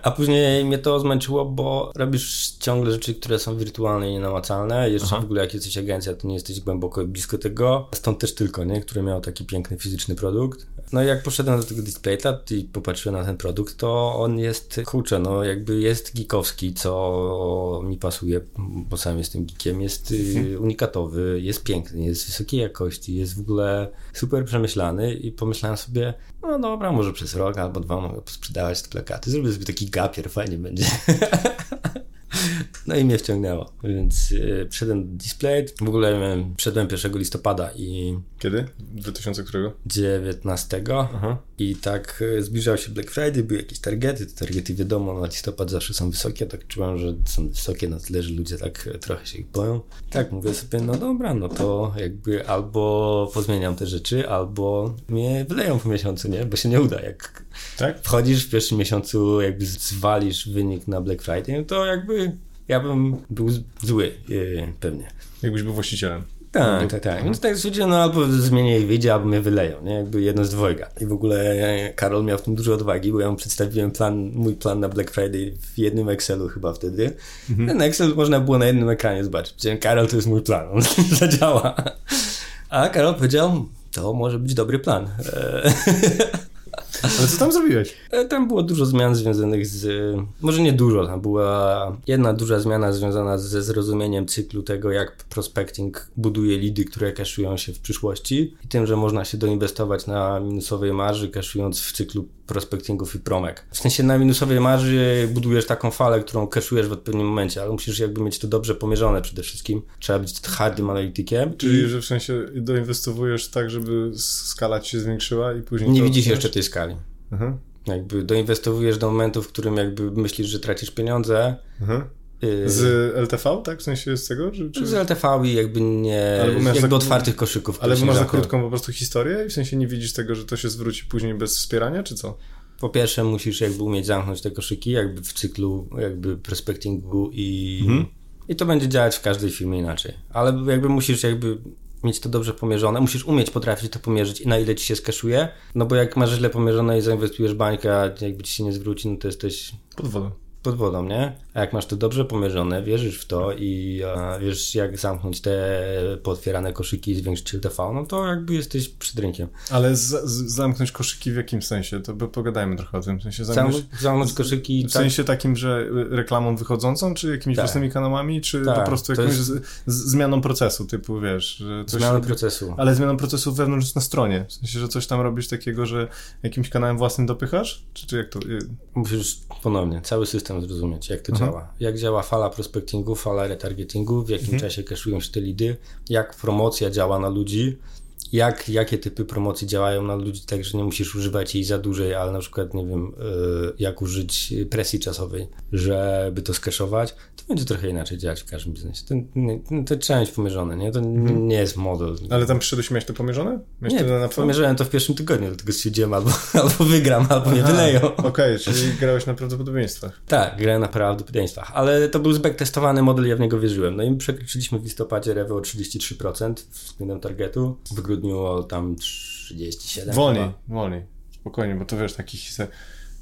A później mnie to zmęczyło, bo robisz ciągle rzeczy, które są wirtualne i nienamacalne. Jeszcze Aha. w ogóle jak jesteś agencja, to nie jesteś głęboko blisko tego. Stąd też tylko, nie? Który miał taki piękny fizyczny produkt. No i jak poszedłem do tego displayta i popatrzyłem na ten produkt, to on jest, kurczę, no jakby jest geekowski, co mi pasuje, bo sam jestem geekiem. Jest y, mhm. unikatowy, jest piękny, jest wysokiej jakości, jest w ogóle super przemyślany i pomyślałem sobie, no dobra, może przez rok albo dwa mogę sprzedawać te plakaty. Zrobię sobie taki gapier, fajnie będzie. No i mnie wciągnęło, więc yy, wszedłem display. W ogóle wszedłem 1 listopada i... Kiedy? 2000 którego? 19. Aha. I tak yy, zbliżał się Black Friday, były jakieś targety. Te targety wiadomo, na listopad zawsze są wysokie. Tak czułem, że są wysokie na tyle, że ludzie tak e, trochę się ich boją. Tak mówię sobie, no dobra, no to jakby albo pozmieniam te rzeczy, albo mnie wyleją po miesiącu, nie? Bo się nie uda. Jak tak? wchodzisz w pierwszym miesiącu, jakby zwalisz wynik na Black Friday, no to jakby ja bym był zły yy, pewnie. Jakbyś był właścicielem. Tak, tak, tak. Więc tak stwierdziłem, no albo zmienię ich wyjdzie, albo mnie wyleją, nie? Jakby jedno z dwojga. I w ogóle Karol miał w tym dużo odwagi, bo ja mu przedstawiłem plan, mój plan na Black Friday w jednym Excelu chyba wtedy. Mhm. Ten Excel można było na jednym ekranie zobaczyć. Powiedziałem, Karol, to jest mój plan, on zadziała. A Karol powiedział, to może być dobry plan. Ale co tam zrobiłeś? E, tam było dużo zmian związanych z. Może nie dużo, tam była jedna duża zmiana związana ze zrozumieniem cyklu tego, jak prospecting buduje lidy, które kaszują się w przyszłości i tym, że można się doinwestować na minusowej marży, kaszując w cyklu prospectingów i promek. W sensie na minusowej marży budujesz taką falę, którą kaszujesz w odpowiednim momencie, ale musisz jakby mieć to dobrze pomierzone przede wszystkim. Trzeba być hardym analitykiem. Czyli, i... że w sensie doinwestowujesz tak, żeby skala ci się zwiększyła i później... Nie widzisz jeszcze tej skali. Mhm. Jakby doinwestowujesz do momentu, w którym jakby myślisz, że tracisz pieniądze. Mhm. Y, z LTV, tak? W sensie z tego? Czy, czy... Z LTV i jakby nie. jakby za... otwartych koszyków. Ale masz za krótką po prostu historię i w sensie nie widzisz tego, że to się zwróci później bez wspierania, czy co? Po pierwsze, musisz jakby umieć zamknąć te koszyki, jakby w cyklu jakby prospectingu i. Mhm. I to będzie działać w każdej firmie inaczej. Ale jakby musisz jakby mieć to dobrze pomierzone, musisz umieć potrafić to pomierzyć i na ile ci się skaszuje, no bo jak masz źle pomierzone i zainwestujesz bańkę, a jakby ci się nie zwróci, no to jesteś... Pod wodą. Pod wodą, nie? A jak masz to dobrze pomierzone, wierzysz w to i e, wiesz jak zamknąć te pootwierane koszyki i zwiększyć LTV, no to jakby jesteś przed rynkiem. Ale z, z, zamknąć koszyki w jakim sensie? To by pogadajmy trochę o tym. W sensie zamknąć, zamknąć koszyki... W tak. sensie takim, że reklamą wychodzącą, czy jakimiś tak. własnymi kanałami, czy tak. po prostu jakąś jest... z, z, zmianą procesu, typu wiesz... Że coś zmianą procesu. Ale zmianą procesu wewnątrz na stronie. W sensie, że coś tam robisz takiego, że jakimś kanałem własnym dopychasz? Czy, czy jak to... Musisz ponownie cały system zrozumieć, jak to mhm. Działa. Jak działa fala prospectingu, fala retargetingu, w jakim mhm. czasie kaszują się te lidy, jak promocja działa na ludzi, jak, jakie typy promocji działają na ludzi, tak że nie musisz używać jej za dużej, ale na przykład, nie wiem, y, jak użyć presji czasowej, żeby to skeszować, będzie trochę inaczej działać w każdym biznesie. To, to trzeba mieć pomierzone, nie? To mhm. nie jest model. Ale tam przyszedłeś, miałeś to pomierzone? Miałeś nie, to na pomierzyłem to w pierwszym tygodniu, dlatego stwierdziłem albo, albo wygram, albo mnie wyleją. Okej, okay, czyli grałeś na prawdopodobieństwach. Tak, grałem na prawdopodobieństwach, ale to był testowany model, ja w niego wierzyłem. No i przekroczyliśmy w listopadzie rewy o 33% względem targetu. W grudniu o tam 37. Wolniej, chyba. wolniej. Spokojnie, bo to wiesz, takich.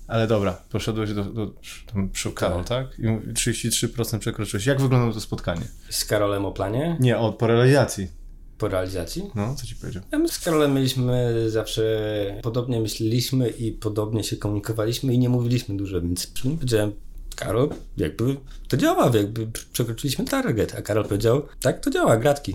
Ale dobra, poszedłeś do, do tam przy Karol, tak. tak? I 33% przekroczyłeś. Jak wyglądało to spotkanie? Z Karolem o planie? Nie, od po realizacji. Po realizacji? No, co ci powiedział? Ja my z Karolem mieliśmy zawsze, podobnie myśleliśmy i podobnie się komunikowaliśmy i nie mówiliśmy dużo, więc powiedziałem, Karol, jakby to działa, jakby przekroczyliśmy target, a Karol powiedział, tak, to działa, gratki.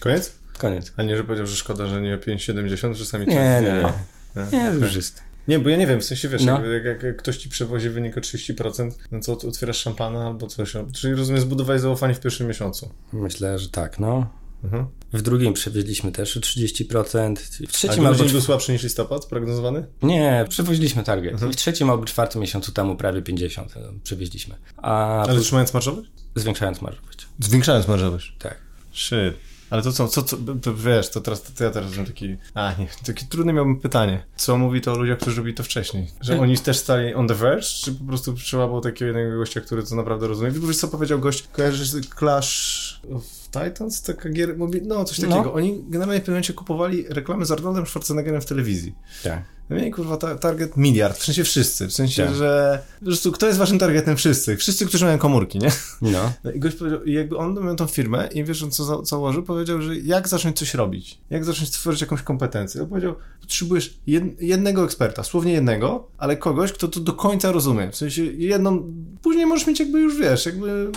Koniec? Koniec. A nie, że powiedział, że szkoda, że nie 5,70, że sami... Nie, nie, nie. Nie, nie, nie już jest. Nie, bo ja nie wiem, w sensie wiesz, no. jak, jak, jak, ktoś ci przewozi wynik o 30%, no to otwierasz szampana albo coś. Czyli rozumiem, zbudowałeś zaufanie w pierwszym miesiącu. Myślę, że tak, no. Mhm. W drugim przewieźliśmy też o 30%. W trzecim A albo był słabszy niż listopad prognozowany? Nie, przewoziliśmy target. Mhm. W trzecim albo czwartym miesiącu temu prawie 50 e, przewieźliśmy. A Ale trzymając marżowość? Zwiększając marżowość. Zwiększając marżowość? Tak. Shit. Ale to co, co, co to wiesz, to teraz to ja teraz mam taki, a nie, takie trudne miałbym pytanie. Co mówi to o ludziach, którzy robili to wcześniej? Że hmm. oni też stali on the verge, czy po prostu trzeba było takiego jednego gościa, który to naprawdę rozumie? Wiesz, co powiedział gość, kojarzysz Clash of Titans? Taka gier, no coś takiego. No. Oni generalnie w pewnym momencie kupowali reklamy z Arnoldem Schwarzeneggerem w telewizji. Tak. Mieli kurwa ta, target miliard, w sensie wszyscy, w sensie, tak. że po prostu kto jest waszym targetem? Wszyscy, wszyscy, którzy mają komórki, nie? No. no I gość powiedział, jakby on miał tą firmę i wiesz, on co za, założył, powiedział, że jak zacząć coś robić, jak zacząć tworzyć jakąś kompetencję. On powiedział, potrzebujesz jed, jednego eksperta, słownie jednego, ale kogoś, kto to do końca rozumie, w sensie jedną, później możesz mieć jakby już, wiesz, jakby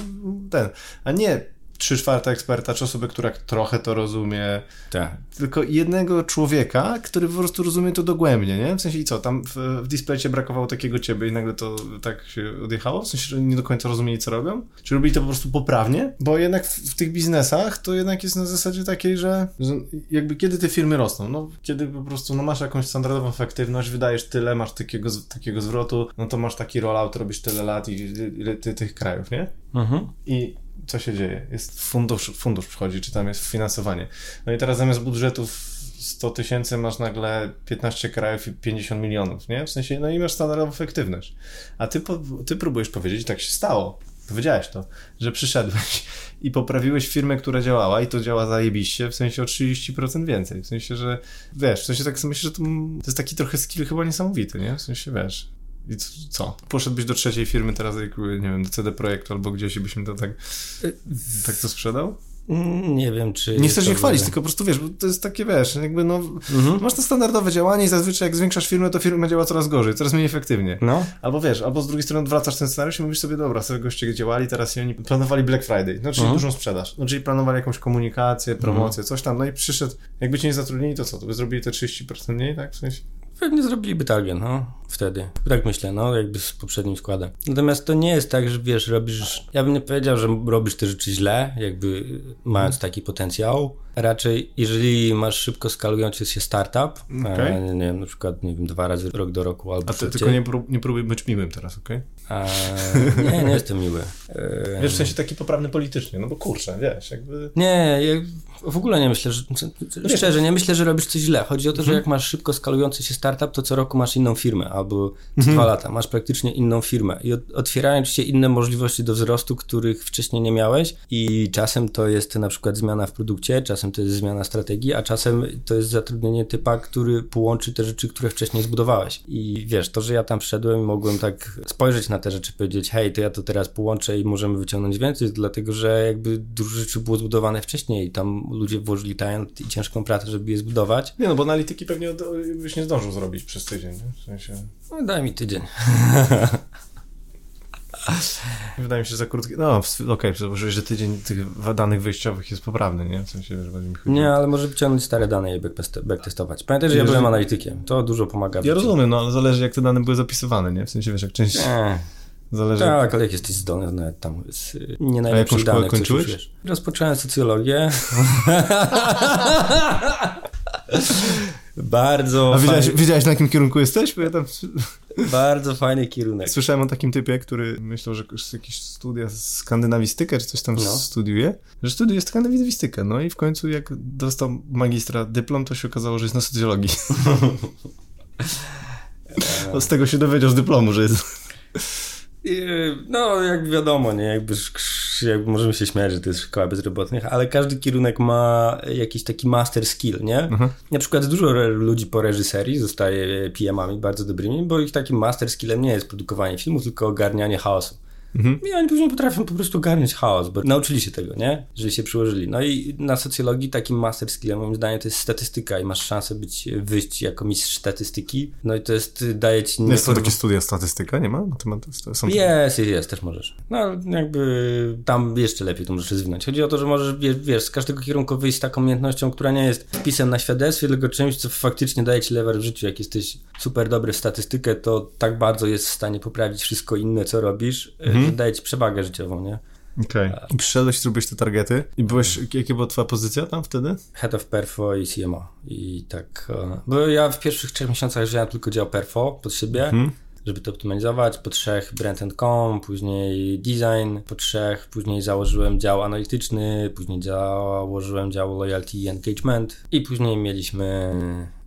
ten, a nie trzy czwarte eksperta, czy osoby, która trochę to rozumie. Tak. Tylko jednego człowieka, który po prostu rozumie to dogłębnie, nie? W sensie i co, tam w, w brakowało takiego ciebie i nagle to tak się odjechało? W sensie, że nie do końca rozumieli, co robią? Czy robili to po prostu poprawnie? Bo jednak w, w tych biznesach to jednak jest na zasadzie takiej, że, że, jakby kiedy te firmy rosną? No, kiedy po prostu no, masz jakąś standardową efektywność, wydajesz tyle, masz takiego, takiego zwrotu, no to masz taki rollout, robisz tyle lat i ile ty, tych krajów, nie? Mhm. I co się dzieje? Jest fundusz, fundusz przychodzi, czy tam jest finansowanie. No i teraz zamiast budżetów 100 tysięcy masz nagle 15 krajów i 50 milionów, nie? W sensie, no i masz standardową efektywność. A ty, ty próbujesz powiedzieć, tak się stało. Powiedziałeś to, że przyszedłeś i poprawiłeś firmę, która działała i to działa zajebiście, w sensie o 30% więcej. W sensie, że wiesz, w sensie tak myślę, że to, to jest taki trochę skill chyba niesamowity, nie? W sensie, wiesz, i co? Poszedłbyś do trzeciej firmy teraz, nie wiem, do CD Projektu albo gdzieś byśmy to tak, tak to sprzedał? Nie wiem, czy. Nie chcesz się chwalić, tylko po prostu wiesz, bo to jest takie wiesz, jakby no. Mhm. Masz to standardowe działanie i zazwyczaj jak zwiększasz firmę, to firma działa coraz gorzej, coraz mniej efektywnie. No. Albo wiesz, albo z drugiej strony odwracasz ten scenariusz i mówisz sobie, dobra, sobie goście działali, teraz oni planowali Black Friday, no czyli mhm. dużą sprzedaż, no czyli planowali jakąś komunikację, promocję, mhm. coś tam, no i przyszedł, jakby cię nie zatrudnili, to co, to by zrobili te 30% mniej, tak? W sensie. Pewnie zrobiliby target, no, wtedy. Tak myślę, no, jakby z poprzednim składem. Natomiast to nie jest tak, że wiesz, robisz, ja bym nie powiedział, że robisz te rzeczy źle, jakby mając taki potencjał. Raczej, jeżeli masz szybko skalujący się startup, okay. a, nie wiem, na przykład, nie wiem, dwa razy rok do roku albo A ty tylko nie, prób, nie próbuj być miłym teraz, okej? Okay? nie, nie jestem miły. Wiesz, w sensie taki poprawny politycznie, no bo kurczę, wiesz, jakby... Nie, ja w ogóle nie myślę, że, szczerze, nie myślę, że robisz coś źle. Chodzi o to, że mhm. jak masz szybko skalujący się startup, to co roku masz inną firmę, albo co mhm. dwa lata masz praktycznie inną firmę i otwierają ci się inne możliwości do wzrostu, których wcześniej nie miałeś i czasem to jest na przykład zmiana w produkcie, czasem to jest zmiana strategii, a czasem to jest zatrudnienie typa, który połączy te rzeczy, które wcześniej zbudowałeś. I wiesz, to, że ja tam przyszedłem i mogłem tak spojrzeć na na te rzeczy powiedzieć, hej, to ja to teraz połączę i możemy wyciągnąć więcej, dlatego że jakby dużo rzeczy było zbudowane wcześniej i tam ludzie włożyli talent i ciężką pracę, żeby je zbudować. Nie no, bo analityki pewnie byś nie zdążył zrobić przez tydzień, nie? W sensie... No daj mi tydzień. Wydaje mi się, że za krótki. No, okej, okay, że tydzień tych danych wyjściowych jest poprawny, nie? W sensie, że mi chodzi. Nie, ale może wyciągnąć stare dane i backtestować. Pamiętaj, że ja byłem analitykiem. To dużo pomaga. Ja rozumiem, no ale zależy, jak te dane były zapisywane, nie? W sensie, wiesz, jak część. Nie. Zależy. Tak, ale jak jesteś zdolny, nawet tam jest y, nie najlepszych danych. Jaką kończyłeś? Rozpocząłem socjologię. Bardzo. A wiedziałeś, fajny... wiedziałeś, na jakim kierunku jesteś? Bo ja tam... Bardzo fajny kierunek. Słyszałem o takim typie, który myślał, że jakieś studia skandynawistykę, czy coś tam no. studiuje, że studiuje skandynawistykę. No i w końcu, jak dostał magistra dyplom, to się okazało, że jest na socjologii. z tego się dowiedział z dyplomu, że jest. No, jak wiadomo, nie, jakby, jakby możemy się śmiać, że to jest szkoła bezrobotnych, ale każdy kierunek ma jakiś taki master skill, nie? Mhm. Na przykład dużo ludzi po reżyserii zostaje PM-ami bardzo dobrymi, bo ich takim master skillem nie jest produkowanie filmów, tylko ogarnianie chaosu. Mhm. I oni później potrafią po prostu ogarniać chaos, bo nauczyli się tego, nie? Że się przyłożyli. No i na socjologii takim master skillem moim zdaniem to jest statystyka i masz szansę być, wyjść jako mistrz statystyki. No i to jest, daje ci... Nie są takie studia statystyka, nie ma? Na temat, są jest, jest, jest, też możesz. No jakby tam jeszcze lepiej to możesz rozwinąć. Chodzi o to, że możesz, wiesz, wiesz z każdego kierunku wyjść z taką umiejętnością, która nie jest wpisem na świadectwie, tylko czymś, co faktycznie daje ci lewer w życiu. Jak jesteś super dobry w statystykę, to tak bardzo jest w stanie poprawić wszystko inne, co robisz, mhm mhm. daje ci przewagę życiową, nie? Okej. Okay. Przyszedłeś, zrobić te targety i byłeś, jakie była twoja pozycja tam wtedy? Head of Perfo i CMO. I tak, e, bo ja w pierwszych trzech miesiącach wziąłem tylko dział Perfo pod siebie, mhm. żeby to optymalizować. Po trzech brand and com, później design, po trzech, później założyłem dział analityczny, później założyłem dział loyalty i engagement i później mieliśmy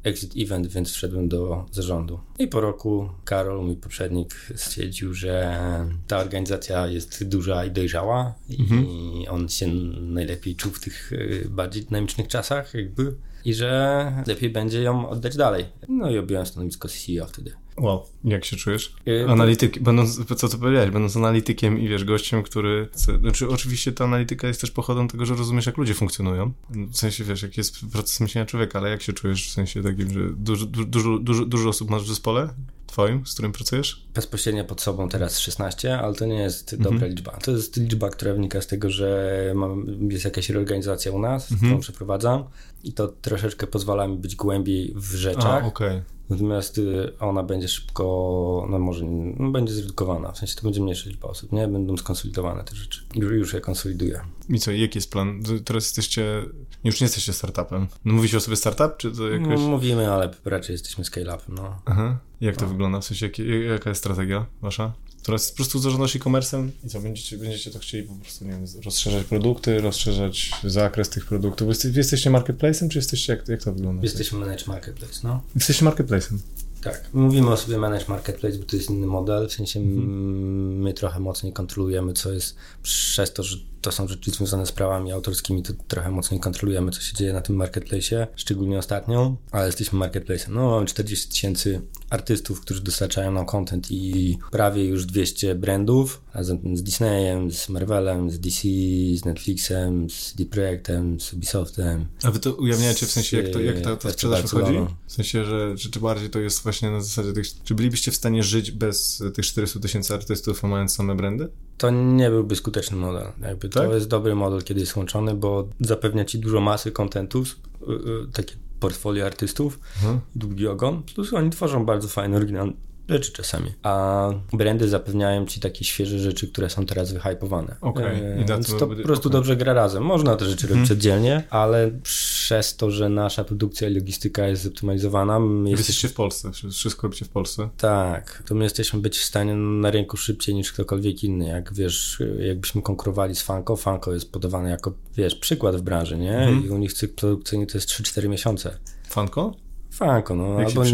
exit event, więc wszedłem do zarządu. I po roku Karol, mój poprzednik, stwierdził, że ta organizacja jest duża i dojrzała mhm. i on się najlepiej czuł w tych y, bardziej dynamicznych czasach jakby i że lepiej będzie ją oddać dalej. No i objąłem stanowisko CEO wtedy. Wow, jak się czujesz? Yy, Analityk, będąc, co ty powiedziałeś, będąc analitykiem i wiesz, gościem, który chce, znaczy oczywiście ta analityka jest też pochodem tego, że rozumiesz, jak ludzie funkcjonują, w sensie, wiesz, jaki jest proces myślenia człowieka, ale jak się czujesz w sensie takim, że dużo, dużo, dużo, dużo osób masz w zespole twoim, z którym pracujesz? Bezpośrednio pod sobą teraz 16, ale to nie jest dobra mhm. liczba. To jest liczba, która wynika z tego, że mam, jest jakaś reorganizacja u nas, mhm. którą przeprowadzam i to troszeczkę pozwala mi być głębiej w rzeczach. A, okay. Natomiast y, ona będzie szybko, no może no będzie zredukowana, w sensie to będzie mniejsza liczba osób, nie? Będą skonsolidowane te rzeczy. Już, już je konsoliduję. I co, jaki jest plan? Teraz jesteście, już nie jesteście startupem. No mówicie o sobie startup, czy to jakoś... No, mówimy, ale raczej jesteśmy scale-upem, no. Aha. Jak to no. wygląda? W sensie, jak, jaka jest strategia wasza? Która jest po prostu zarządzasz e-commerce'em i co, będziecie, będziecie to chcieli po prostu, nie wiem, rozszerzać produkty, rozszerzać zakres tych produktów. Wy, jesteście marketplace'em, czy jesteście, jak, jak to wygląda? Jesteśmy managed marketplace, no. Jesteście marketplace'em. Tak, mówimy o sobie managed marketplace, bo to jest inny model, w sensie mhm. my trochę mocniej kontrolujemy, co jest przez to, że to są rzeczy związane z prawami autorskimi, to trochę mocniej kontrolujemy, co się dzieje na tym marketplace, szczególnie ostatnio, ale jesteśmy marketplace'em. No, mamy 40 tysięcy artystów, którzy dostarczają nam content i prawie już 200 brandów, razem z Disneyem, z Marvelem, z DC, z Netflixem, z Deep Projektem, z Ubisoftem. A wy to ujawniacie w sensie, jak, to, jak ta, ta sprzedaż wychodzi? W sensie, że, że czy bardziej to jest właśnie na zasadzie tych, czy bylibyście w stanie żyć bez tych 400 tysięcy artystów, a mając same brandy? To nie byłby skuteczny model. Jakby tak? To jest dobry model, kiedy jest łączony, bo zapewnia ci dużo masy kontentów, y, y, takie portfolio artystów, mhm. długi ogon, plus oni tworzą bardzo fajne, oryginalne rzeczy czasami. A brandy zapewniają ci takie świeże rzeczy, które są teraz wyhypowane. Okay. E, więc to po prostu okay. dobrze gra razem. Można te rzeczy robić mhm. oddzielnie, ale przez to, że nasza produkcja i logistyka jest zoptymalizowana... My jesteście w Polsce, wszystko robicie w Polsce? Tak, to my jesteśmy być w stanie na rynku szybciej niż ktokolwiek inny. Jak wiesz, jakbyśmy konkurowali z Funko, Funko jest podawane jako, wiesz, przykład w branży, nie? Mhm. I u nich cykl produkcyjny to jest 3-4 miesiące. Funko? Funko, no. Jak albo...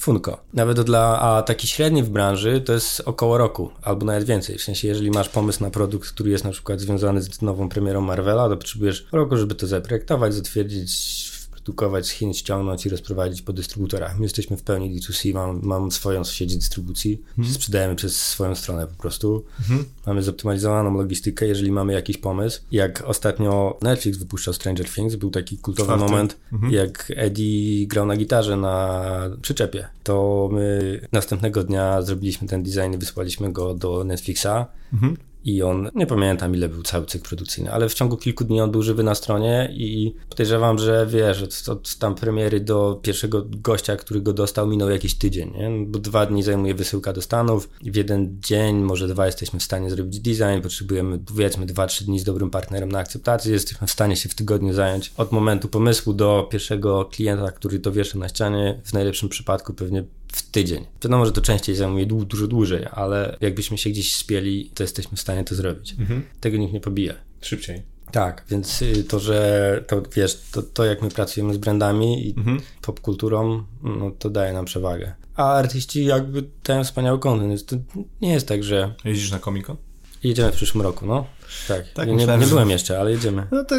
Funko. Nawet dla, a taki średni w branży to jest około roku, albo nawet więcej. W sensie, jeżeli masz pomysł na produkt, który jest na przykład związany z nową premierą Marvela, to potrzebujesz roku, żeby to zaprojektować, zatwierdzić, wyprodukować z Chin, ściągnąć i rozprowadzić po dystrybutorach. My jesteśmy w pełni D2C, mam, mam swoją sieć dystrybucji, mhm. sprzedajemy przez swoją stronę po prostu. Mhm. Mamy zoptymalizowaną logistykę, jeżeli mamy jakiś pomysł. Jak ostatnio Netflix wypuszczał Stranger Things, był taki kultowy Czwarty. moment, mhm. jak Eddie grał na gitarze na przyczepie. To my następnego dnia zrobiliśmy ten design i wysłaliśmy go do Netflixa. Mhm i on, nie pamiętam ile był cały cykl produkcyjny, ale w ciągu kilku dni on był żywy na stronie i podejrzewam, że wiesz, od, od tam premiery do pierwszego gościa, który go dostał, minął jakiś tydzień, nie? bo dwa dni zajmuje wysyłka do Stanów w jeden dzień, może dwa jesteśmy w stanie zrobić design, potrzebujemy powiedzmy dwa, trzy dni z dobrym partnerem na akceptację, jesteśmy w stanie się w tygodniu zająć od momentu pomysłu do pierwszego klienta, który to wiesza na ścianie, w najlepszym przypadku pewnie w tydzień. Wiadomo, że to częściej zajmuje dużo dłużej, ale jakbyśmy się gdzieś spieli, to jesteśmy w stanie to zrobić. Mhm. Tego nikt nie pobije. Szybciej. Tak, więc y, to, że to wiesz, to, to jak my pracujemy z brandami i mhm. popkulturą, no to daje nam przewagę. A artyści jakby dają wspaniały content. To nie jest tak, że. Jeździsz na Comic Con? Jedziemy w przyszłym roku, no. Tak, tak nie, myślałem, nie byłem jeszcze, ale jedziemy. No to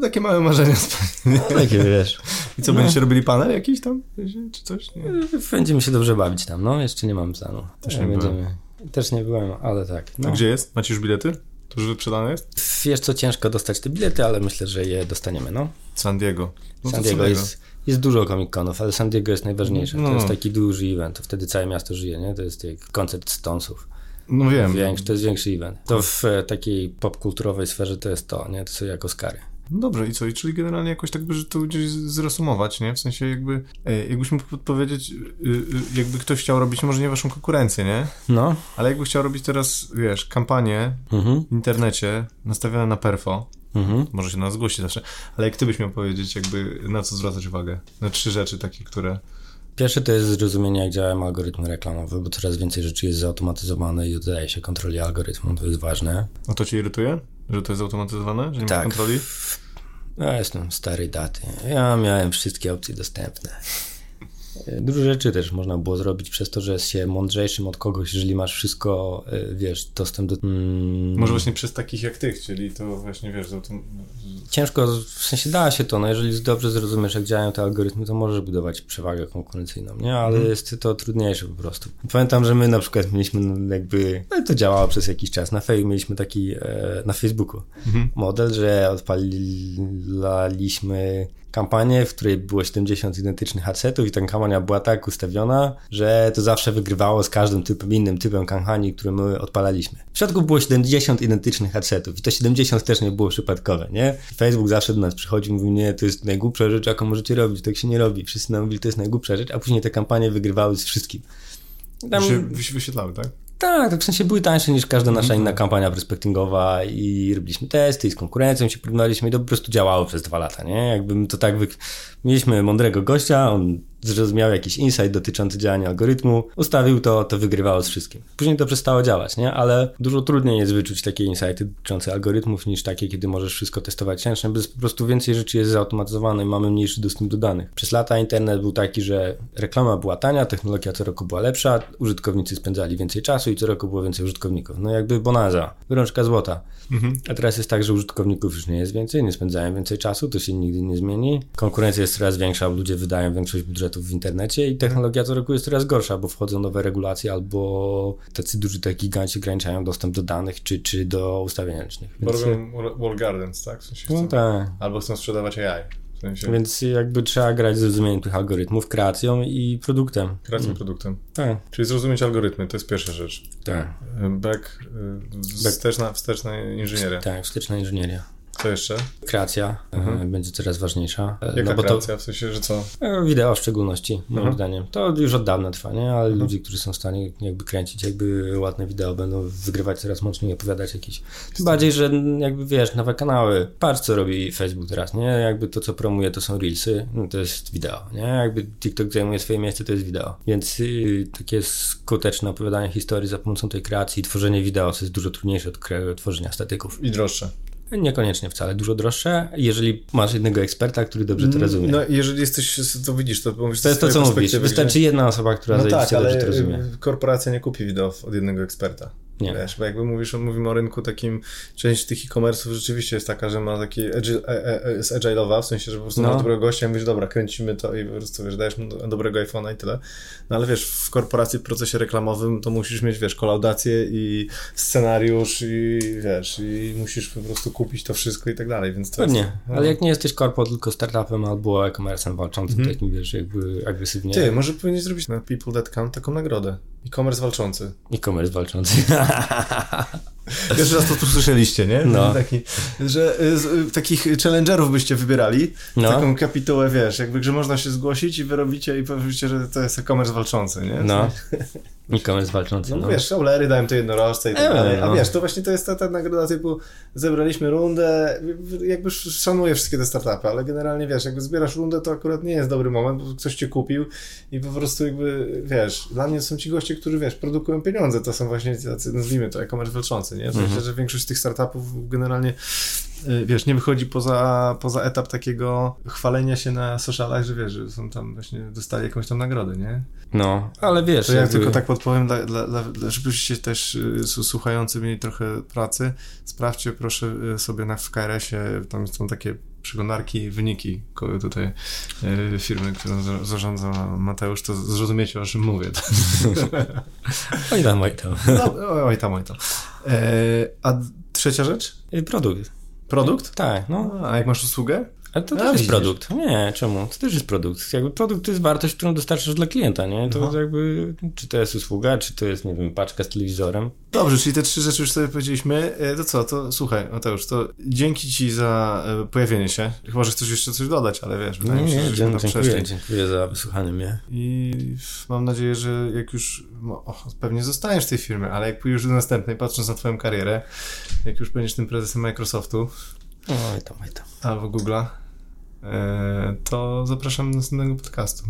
takie małe marzenia. No, takie, wiesz. I co, no. będziecie robili panel jakiś tam? Czy coś? Nie. Będziemy się dobrze bawić tam, no. Jeszcze nie mam planu. Też nie będziemy. Byłem. Też nie byłem, ale tak. No. A gdzie jest? Macie już bilety? To już wyprzedane jest? Wiesz co, ciężko dostać te bilety, ale myślę, że je dostaniemy, no. San Diego. No San Diego jest, jest dużo Comic-Conów, ale San Diego jest najważniejsze. No. To jest taki duży event, to wtedy całe miasto żyje, nie? To jest jak koncert Stonesów. No wiem. Większy, to jest większy event. To w e, takiej popkulturowej sferze to jest to, nie? To są jak Oscary. No dobrze, i co? I czyli generalnie jakoś tak by to gdzieś zresumować, nie? W sensie jakby, e, jakbyś mógł podpowiedzieć, y, y, jakby ktoś chciał robić, może nie waszą konkurencję, nie? No. Ale jakby chciał robić teraz, wiesz, kampanię mhm. w internecie nastawione na perfo, mhm. może się nas zgłosić zawsze, ale jak ty byś miał powiedzieć, jakby na co zwracać uwagę? Na trzy rzeczy takie, które... Pierwsze to jest zrozumienie, jak działają algorytmy reklamowe, bo coraz więcej rzeczy jest zautomatyzowane i oddaje się kontroli algorytmu, to jest ważne. A to cię irytuje? Że to jest zautomatyzowane? Że nie tak. ma kontroli? Ja jestem starej daty. Ja miałem wszystkie opcje dostępne. Dużo rzeczy też można było zrobić przez to, że jest się mądrzejszym od kogoś, jeżeli masz wszystko, e, wiesz, dostęp do... Mm. Może właśnie przez takich jak ty, czyli to właśnie, wiesz, to... Ciężko, w sensie da się to, no jeżeli dobrze zrozumiesz, jak działają te algorytmy, to możesz budować przewagę konkurencyjną, nie? Ale mm. jest to trudniejsze po prostu. Pamiętam, że my na przykład mieliśmy no, jakby, no to działało przez jakiś czas, na Fejku mieliśmy taki, e, na Facebooku mm. model, że odpaliliśmy kampanię, w której było 70 identycznych headsetów i ta kampania była tak ustawiona, że to zawsze wygrywało z każdym typem, innym typem kampanii, który my odpalaliśmy. W środku było 70 identycznych headsetów i to 70 też nie było przypadkowe, nie? Facebook zawsze do nas przychodzi i mówi, nie, to jest najgłupsza rzecz, jaką możecie robić, tak się nie robi. Wszyscy nam mówili, to jest najgłupsza rzecz, a później te kampanie wygrywały z wszystkim. Tam... Wyświetlały, tak? Tak, w sensie były tańsze niż każda nasza inna kampania prospectingowa i robiliśmy testy i z konkurencją się porównaliśmy i to po prostu działało przez dwa lata, nie? Jakbym to tak wy... Mieliśmy mądrego gościa, on zrozumiał jakiś insight dotyczący działania algorytmu, ustawił to, to wygrywało z wszystkim. Później to przestało działać, nie? Ale dużo trudniej jest wyczuć takie insighty dotyczące algorytmów niż takie, kiedy możesz wszystko testować ręcznie, bo po prostu więcej rzeczy jest zautomatyzowane i mamy mniejszy dostęp do danych. Przez lata internet był taki, że reklama była tania, technologia co roku była lepsza, użytkownicy spędzali więcej czasu i co roku było więcej użytkowników. No jakby bonanza, wyrączka złota. Mhm. A teraz jest tak, że użytkowników już nie jest więcej, nie spędzają więcej czasu, to się nigdy nie zmieni. Konkurencja jest coraz większa, ludzie wydają większość budżetów w internecie i technologia co roku jest coraz gorsza, bo wchodzą nowe regulacje albo tacy duży te giganci ograniczają dostęp do danych czy, czy do ustawień ręcznych. Bo robią wall gardens, tak? W sensie no tak. Albo chcą sprzedawać AI. W sensie... Więc jakby trzeba grać z zrozumieniem tych algorytmów, kreacją i produktem. Kreacją mm. produktem. Tak. Czyli zrozumieć algorytmy, to jest pierwsza rzecz. Tak. Back, y, wsteczna, wsteczna inżynieria. Tak, wsteczna inżynieria. Co jeszcze? Kreacja e, mhm. będzie coraz ważniejsza. E, Jaka no, kreacja? To, w sensie, że co? E, wideo w szczególności, moim mhm. zdaniem. To już od dawna trwa, nie? Ale mhm. ludzie, którzy są w stanie jakby kręcić jakby ładne wideo, będą wygrywać coraz mocniej, opowiadać jakieś... Tym bardziej, że jakby wiesz, nowe kanały. Patrz, co robi Facebook teraz, nie? Jakby to, co promuje, to są Reelsy, no to jest wideo, nie? Jakby TikTok zajmuje swoje miejsce, to jest wideo. Więc y, takie skuteczne opowiadanie historii za pomocą tej kreacji, tworzenie wideo, co jest dużo trudniejsze od tworzenia statyków. I droższe. Niekoniecznie wcale, dużo droższe, jeżeli masz jednego eksperta, który dobrze to mm, rozumie. No, jeżeli jesteś, to widzisz, to mówisz To jest to, co mówisz, wystarczy jedna osoba, która no tak, dobrze to rozumie. korporacja nie kupi wideo od jednego eksperta. Nie. Wiesz, bo jakby mówisz, mówimy o rynku takim, część tych e-commerce'ów rzeczywiście jest taka, że ma taki agile, e, e, jest agile'owa, w sensie, że po prostu No. masz dobrego gościa i mówisz, dobra, kręcimy to i po prostu, wiesz, dajesz mu do- dobrego iPhone'a i tyle. No ale wiesz, w korporacji, w procesie reklamowym to musisz mieć, wiesz, kolaudację i scenariusz i wiesz, i musisz po prostu kupić to wszystko i tak dalej, więc to Pewnie, jest... no. ale jak nie jesteś korpo, tylko startupem albo e-commerce'em walczącym Mhm. takim, wiesz, jakby agresywnie. Ty, może powinieneś zrobić na People That Count taką nagrodę. E-commerce walczący. E-commerce walczący. Pierwszy raz to tu słyszeliście, nie? No. Taki, że y, z, y, takich challengerów byście wybierali, No. taką kapitułę, wiesz, jakby, że można się zgłosić i wy robicie i powiecie, że to jest e-commerce walczący, nie? No. E-commerce walczący, No, no. wiesz, Showlery dałem to jednorożce i tak E, dalej. A no. wiesz, to właśnie to jest ta, ta nagroda typu zebraliśmy rundę, jakby sz- szanuję wszystkie te startupy, ale generalnie wiesz, jakby zbierasz rundę, to akurat nie jest dobry moment, bo ktoś cię kupił i po prostu jakby, wiesz, dla mnie są ci goście, którzy, wiesz, produkują pieniądze, to są właśnie tacy, nazwijmy to, e-commerce walczący, nie? W sensie, że większość z tych startupów generalnie, y, wiesz, nie wychodzi poza, poza etap takiego chwalenia się na socialach, że wiesz, że są tam właśnie, dostali jakąś tam nagrodę, nie? No, ale wiesz, To ja jakby- tylko tak podpowiem, dla, dla, dla, żebyście też y, słuchający mieli trochę pracy, sprawdźcie proszę y, sobie na w KRS-ie, tam są takie przeglądarki, wyniki tutaj y, firmy, którą za- zarządza Mateusz, to zrozumiecie o czym mówię. Oj tam, oj tam. No, oj tam, oj tam. E, a trzecia rzecz? Produkt. Produkt? Tak, no. A jak masz usługę? Ale to A, też jest produkt. Nie, czemu? To też jest produkt. Jakby produkt to jest wartość, którą dostarczasz dla klienta, nie? To No. jakby, czy to jest usługa, czy to jest, nie wiem, paczka z telewizorem. Dobrze, czyli te trzy rzeczy już sobie powiedzieliśmy. E, To co, to słuchaj, Mateusz, to dzięki ci za e, pojawienie się. Chyba, że chcesz jeszcze coś dodać, ale wiesz, wydaje mi się, że dziękuję, dziękuję, dziękuję za wysłuchanie mnie. I mam nadzieję, że jak już, no, o, pewnie zostaniesz w tej firmie, ale jak pójdziesz do następnej, patrząc na twoją karierę, jak już będziesz tym prezesem Microsoftu Oj tam, oj tam. albo Google'a, to zapraszam do następnego podcastu.